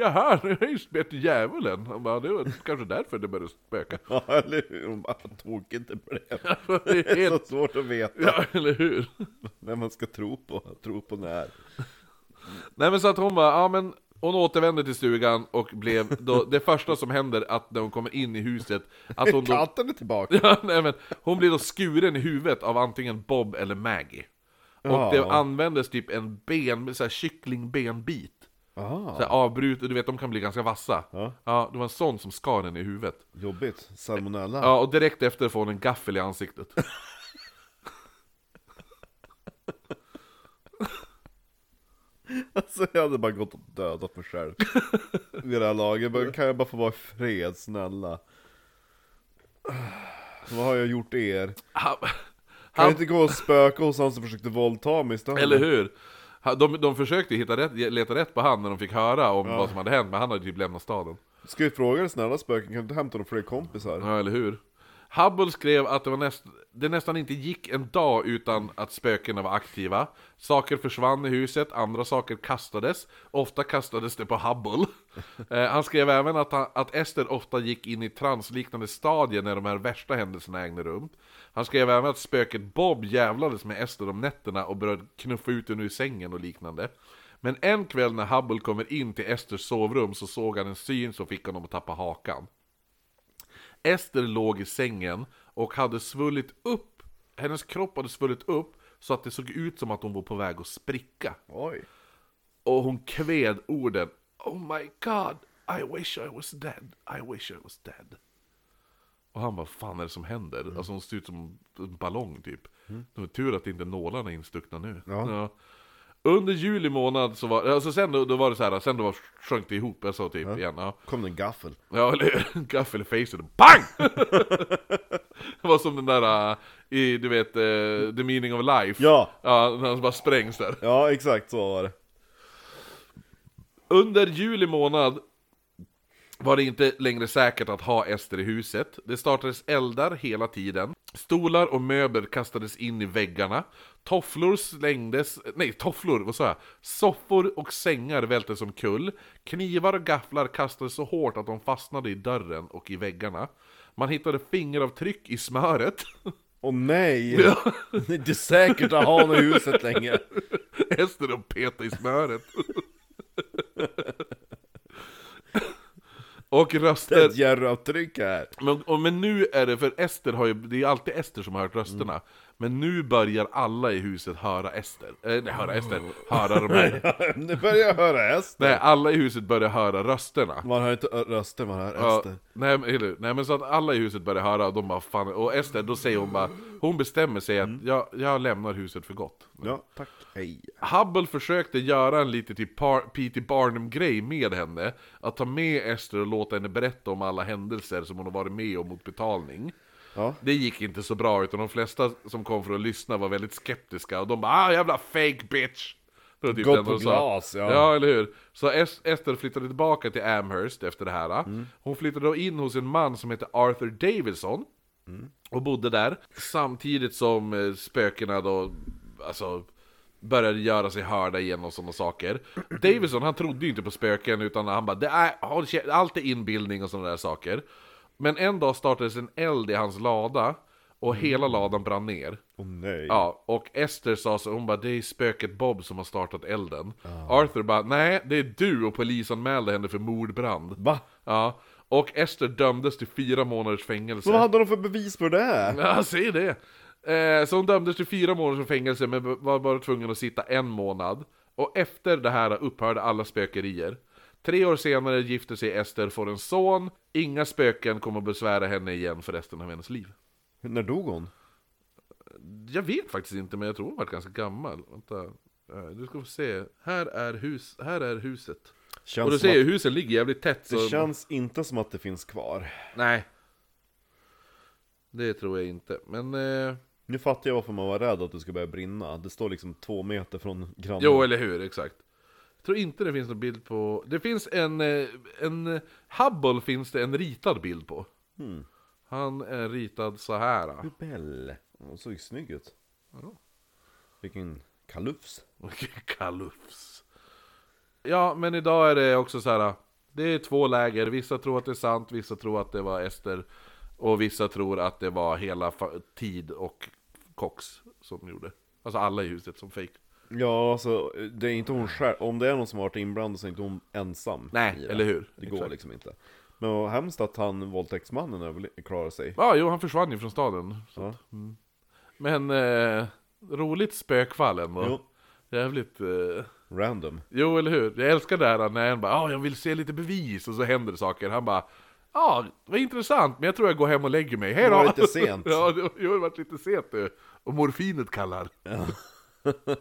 Jaha, jag just bett djävulen. Han bara, det var kanske därför det började spöka. Ja eller hur? Hon bara tokigt det blev Det är är så svårt att veta Ja, eller hur? vem man ska tro på, tro på när Nej men så att hon bara, ja men hon återvände till stugan och blev då, det första som händer att när hon kommer in i huset, att hon då... Katten är tillbaka! Ja, nej, men hon blir då skuren i huvudet av antingen Bob eller Maggie. Och Ja. det användes typ en ben, så här kycklingbenbit. Aha, Så här avbrutet, du vet de kan bli ganska vassa. Ja. det var en sån som skar henne i huvudet. jobbigt. Salmonella. Ja, och direkt efter får hon en gaffel i ansiktet. Alltså jag hade bara gått och dödat mig själv. Vid det här laget, men kan jag bara få vara i fred, snälla? Vad har jag gjort er? Han, inte gå och spöka hos han som försökte våldta mig istället? eller hur? De, de försökte hitta rätt, leta rätt på han när de fick höra om vad som hade hänt, men han hade typ lämnat staden. Ska vi fråga det snälla spöken, kan du inte hämta några fler kompisar? Ja, eller hur? Hubble skrev att det, var näst, det nästan inte gick en dag utan att spökena var aktiva. Saker försvann i huset, andra saker kastades. Ofta kastades det på Hubble. Eh, han skrev även att, han, att Ester ofta gick in i transliknande stadier när de här värsta händelserna ägde rum. Han skrev även att spöket Bob jävlades med Ester om nätterna och började knuffa ut henne ur sängen och liknande. Men en kväll när Hubble kommer in till Esters sovrum så såg han en syn som fick honom att tappa hakan. Ester låg i sängen och hade svullit upp, hennes kropp hade svullit upp så att det såg ut som att hon var på väg att spricka. Oj. Och hon kved orden Oh my god, I wish I was dead, I wish I was dead. Och han bara, fan är det som händer? Alltså hon ser ut som en ballong typ. Det var tur att inte nålarna är instuckna nu. Ja. Under juli månad så var, alltså sen då, då var det så här, sen då var, sjönk det ihop, jag sa typ igen. Ja. Kom det en gaffel? Ja, eller? Gaffel i facet BANG! det var som den där uh, i, du vet, uh, The Meaning of Life. Ja! Ja, när han bara sprängs där. Ja, exakt så var det. Under juli månad var det inte längre säkert att ha Ester i huset. Det startades eldar hela tiden. Stolar och möbler kastades in i väggarna. Tofflor slängdes, nej tofflor, vad sa jag? Soffor och sängar vältes omkull. Knivar och gafflar kastades så hårt att de fastnade i dörren och i väggarna. Man hittade fingeravtryck i smöret. Åh nej! Det är inte säkert att ha något i huset längre. Ester de petade i smöret. Och Det är röster. ett här. Men, och, men nu är det, för Ester har ju, det är alltid Ester som har hört rösterna. Men nu börjar alla i huset höra Ester. Eh, nej, höra Ester. Höra de här. Nu börjar jag höra Ester. Nej, alla i huset börjar höra rösterna. Man hör inte ö- röster, man hör Ja, Ester. nej, men, eller hur? nej men så att alla i huset börjar höra och de bara fan, och Ester då säger hon bara, hon bestämmer sig att jag, jag lämnar huset för gott. Ja, tack. Hej. Hubble försökte göra en lite till Par- P.T. Barnum-grej med henne, att ta med Ester och låta henne berätta om alla händelser som hon har varit med om mot betalning. Ja. Det gick inte så bra, utan de flesta som kom för att lyssna var väldigt skeptiska, och de bara ah jävla fake bitch! Typ Gå på glas, ja. Ja, eller hur? Så Es- Ester flyttade tillbaka till Amherst efter det här. Hon flyttade då in hos en man som heter Arthur Davidson. Och bodde där. Samtidigt som eh, spökena då, alltså, började göra sig hörda igen och sådana saker. Davidson han trodde ju inte på spöken utan han bara, det är, allt är inbildning och sådana där saker. Men en dag startades en eld i hans lada. Och hela ladan brann ner. Åh nej. Ja, och Esther sa så, hon bara det är spöket Bob som har startat elden. Arthur bara nej, det är du och polisanmälde henne för mordbrand. Va? Ja, och Esther dömdes till fyra månaders fängelse. Vad hade de för bevis på det? Ja, se det! Eh, så hon dömdes till fyra månaders fängelse men var bara tvungen att sitta en månad. Och efter det här upphörde alla spökerier. Tre år senare gifte sig Ester, får en son. Inga spöken kommer att besvära henne igen för resten av hennes liv. När dog hon? Jag vet faktiskt inte, men jag tror hon var ganska gammal. Vänta, eh, du ska få se. Här är, hus, här är huset. Känns Och du ser att, husen ligger jävligt tätt. Så... det känns inte som att det finns kvar. Nej. Det tror jag inte. Men... Eh... Nu fattar jag varför man var rädd att det skulle börja brinna. Det står liksom två meter från grannen. Jo, eller hur, exakt. Jag tror inte det finns någon bild på... Det finns en... eh, en Hubble finns det en ritad bild på. Hmm. Han är ritad så här. Bell. Hon såg snygg ut. Vilken kalufs. Vilken kalufs. Ja, men idag är det också så här. Det är två läger. Vissa tror att det är sant, vissa tror att det var Ester. Och vissa tror att det var hela Tid och Cox som gjorde. Alltså alla i huset som fake. Ja, alltså det är inte hon själv. Om det är någon som har varit inblandad så är inte hon ensam. Nej, i det. eller hur? Det går Exakt. liksom inte. Men vad hemskt att han, våldtäktsmannen, klarar sig. Ja, jo, han försvann ju från staden. Ja. mm. Men eh, roligt spökfall ändå. Jo. Jävligt... Eh, Random. jo, eller hur? Jag älskar det här när en bara ah, jag vill se lite bevis” och så händer det saker. Han bara Ja, ah, vad intressant, men jag tror jag går hem och lägger mig. Hej Det då! var lite sent. ja, det, jo, det var lite sent du. Och morfinet kallar. Ja.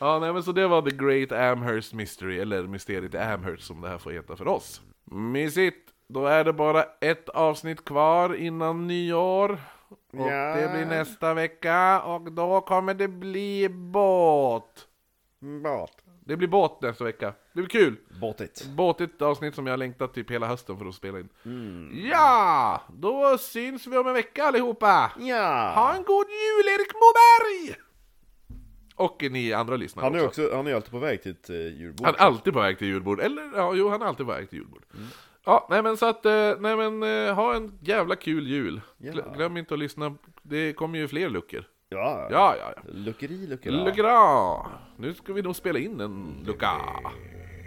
Ja, nej men så det var The Great Amherst Mystery, eller Mysteriet i Amherst som det här får heta för oss. Mysigt! Då är det bara ett avsnitt kvar innan nyår. Och Ja. det blir nästa vecka, och då kommer det bli båt. Båt. Det blir båt nästa vecka. Det blir kul! Båtigt. Båtigt avsnitt som jag har längtat typ hela hösten för att spela in. Mm. Ja! Då syns vi om en vecka allihopa! Ja! Ha en god jul Erik Moberg! Och ni andra lyssnare Han är, också. också, han är alltid på väg till ett uh, julbord. Han är alltid på väg till julbord, eller ja, jo han är alltid på väg till julbord. Ja, nej men så att, eh, nej men eh, ha en jävla kul jul. Ja. Glö- Glöm inte att lyssna, det kommer ju fler luckor. Ja, Ja, ja, ja. Luckeri, luckera. Luckera! Nu ska vi nog spela in en lucka.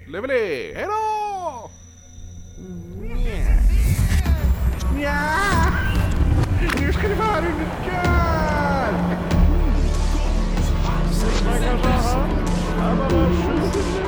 Leveli, hejdå! Ja! Nu ska det vara en lucka! Je Ah, bah, bah, je...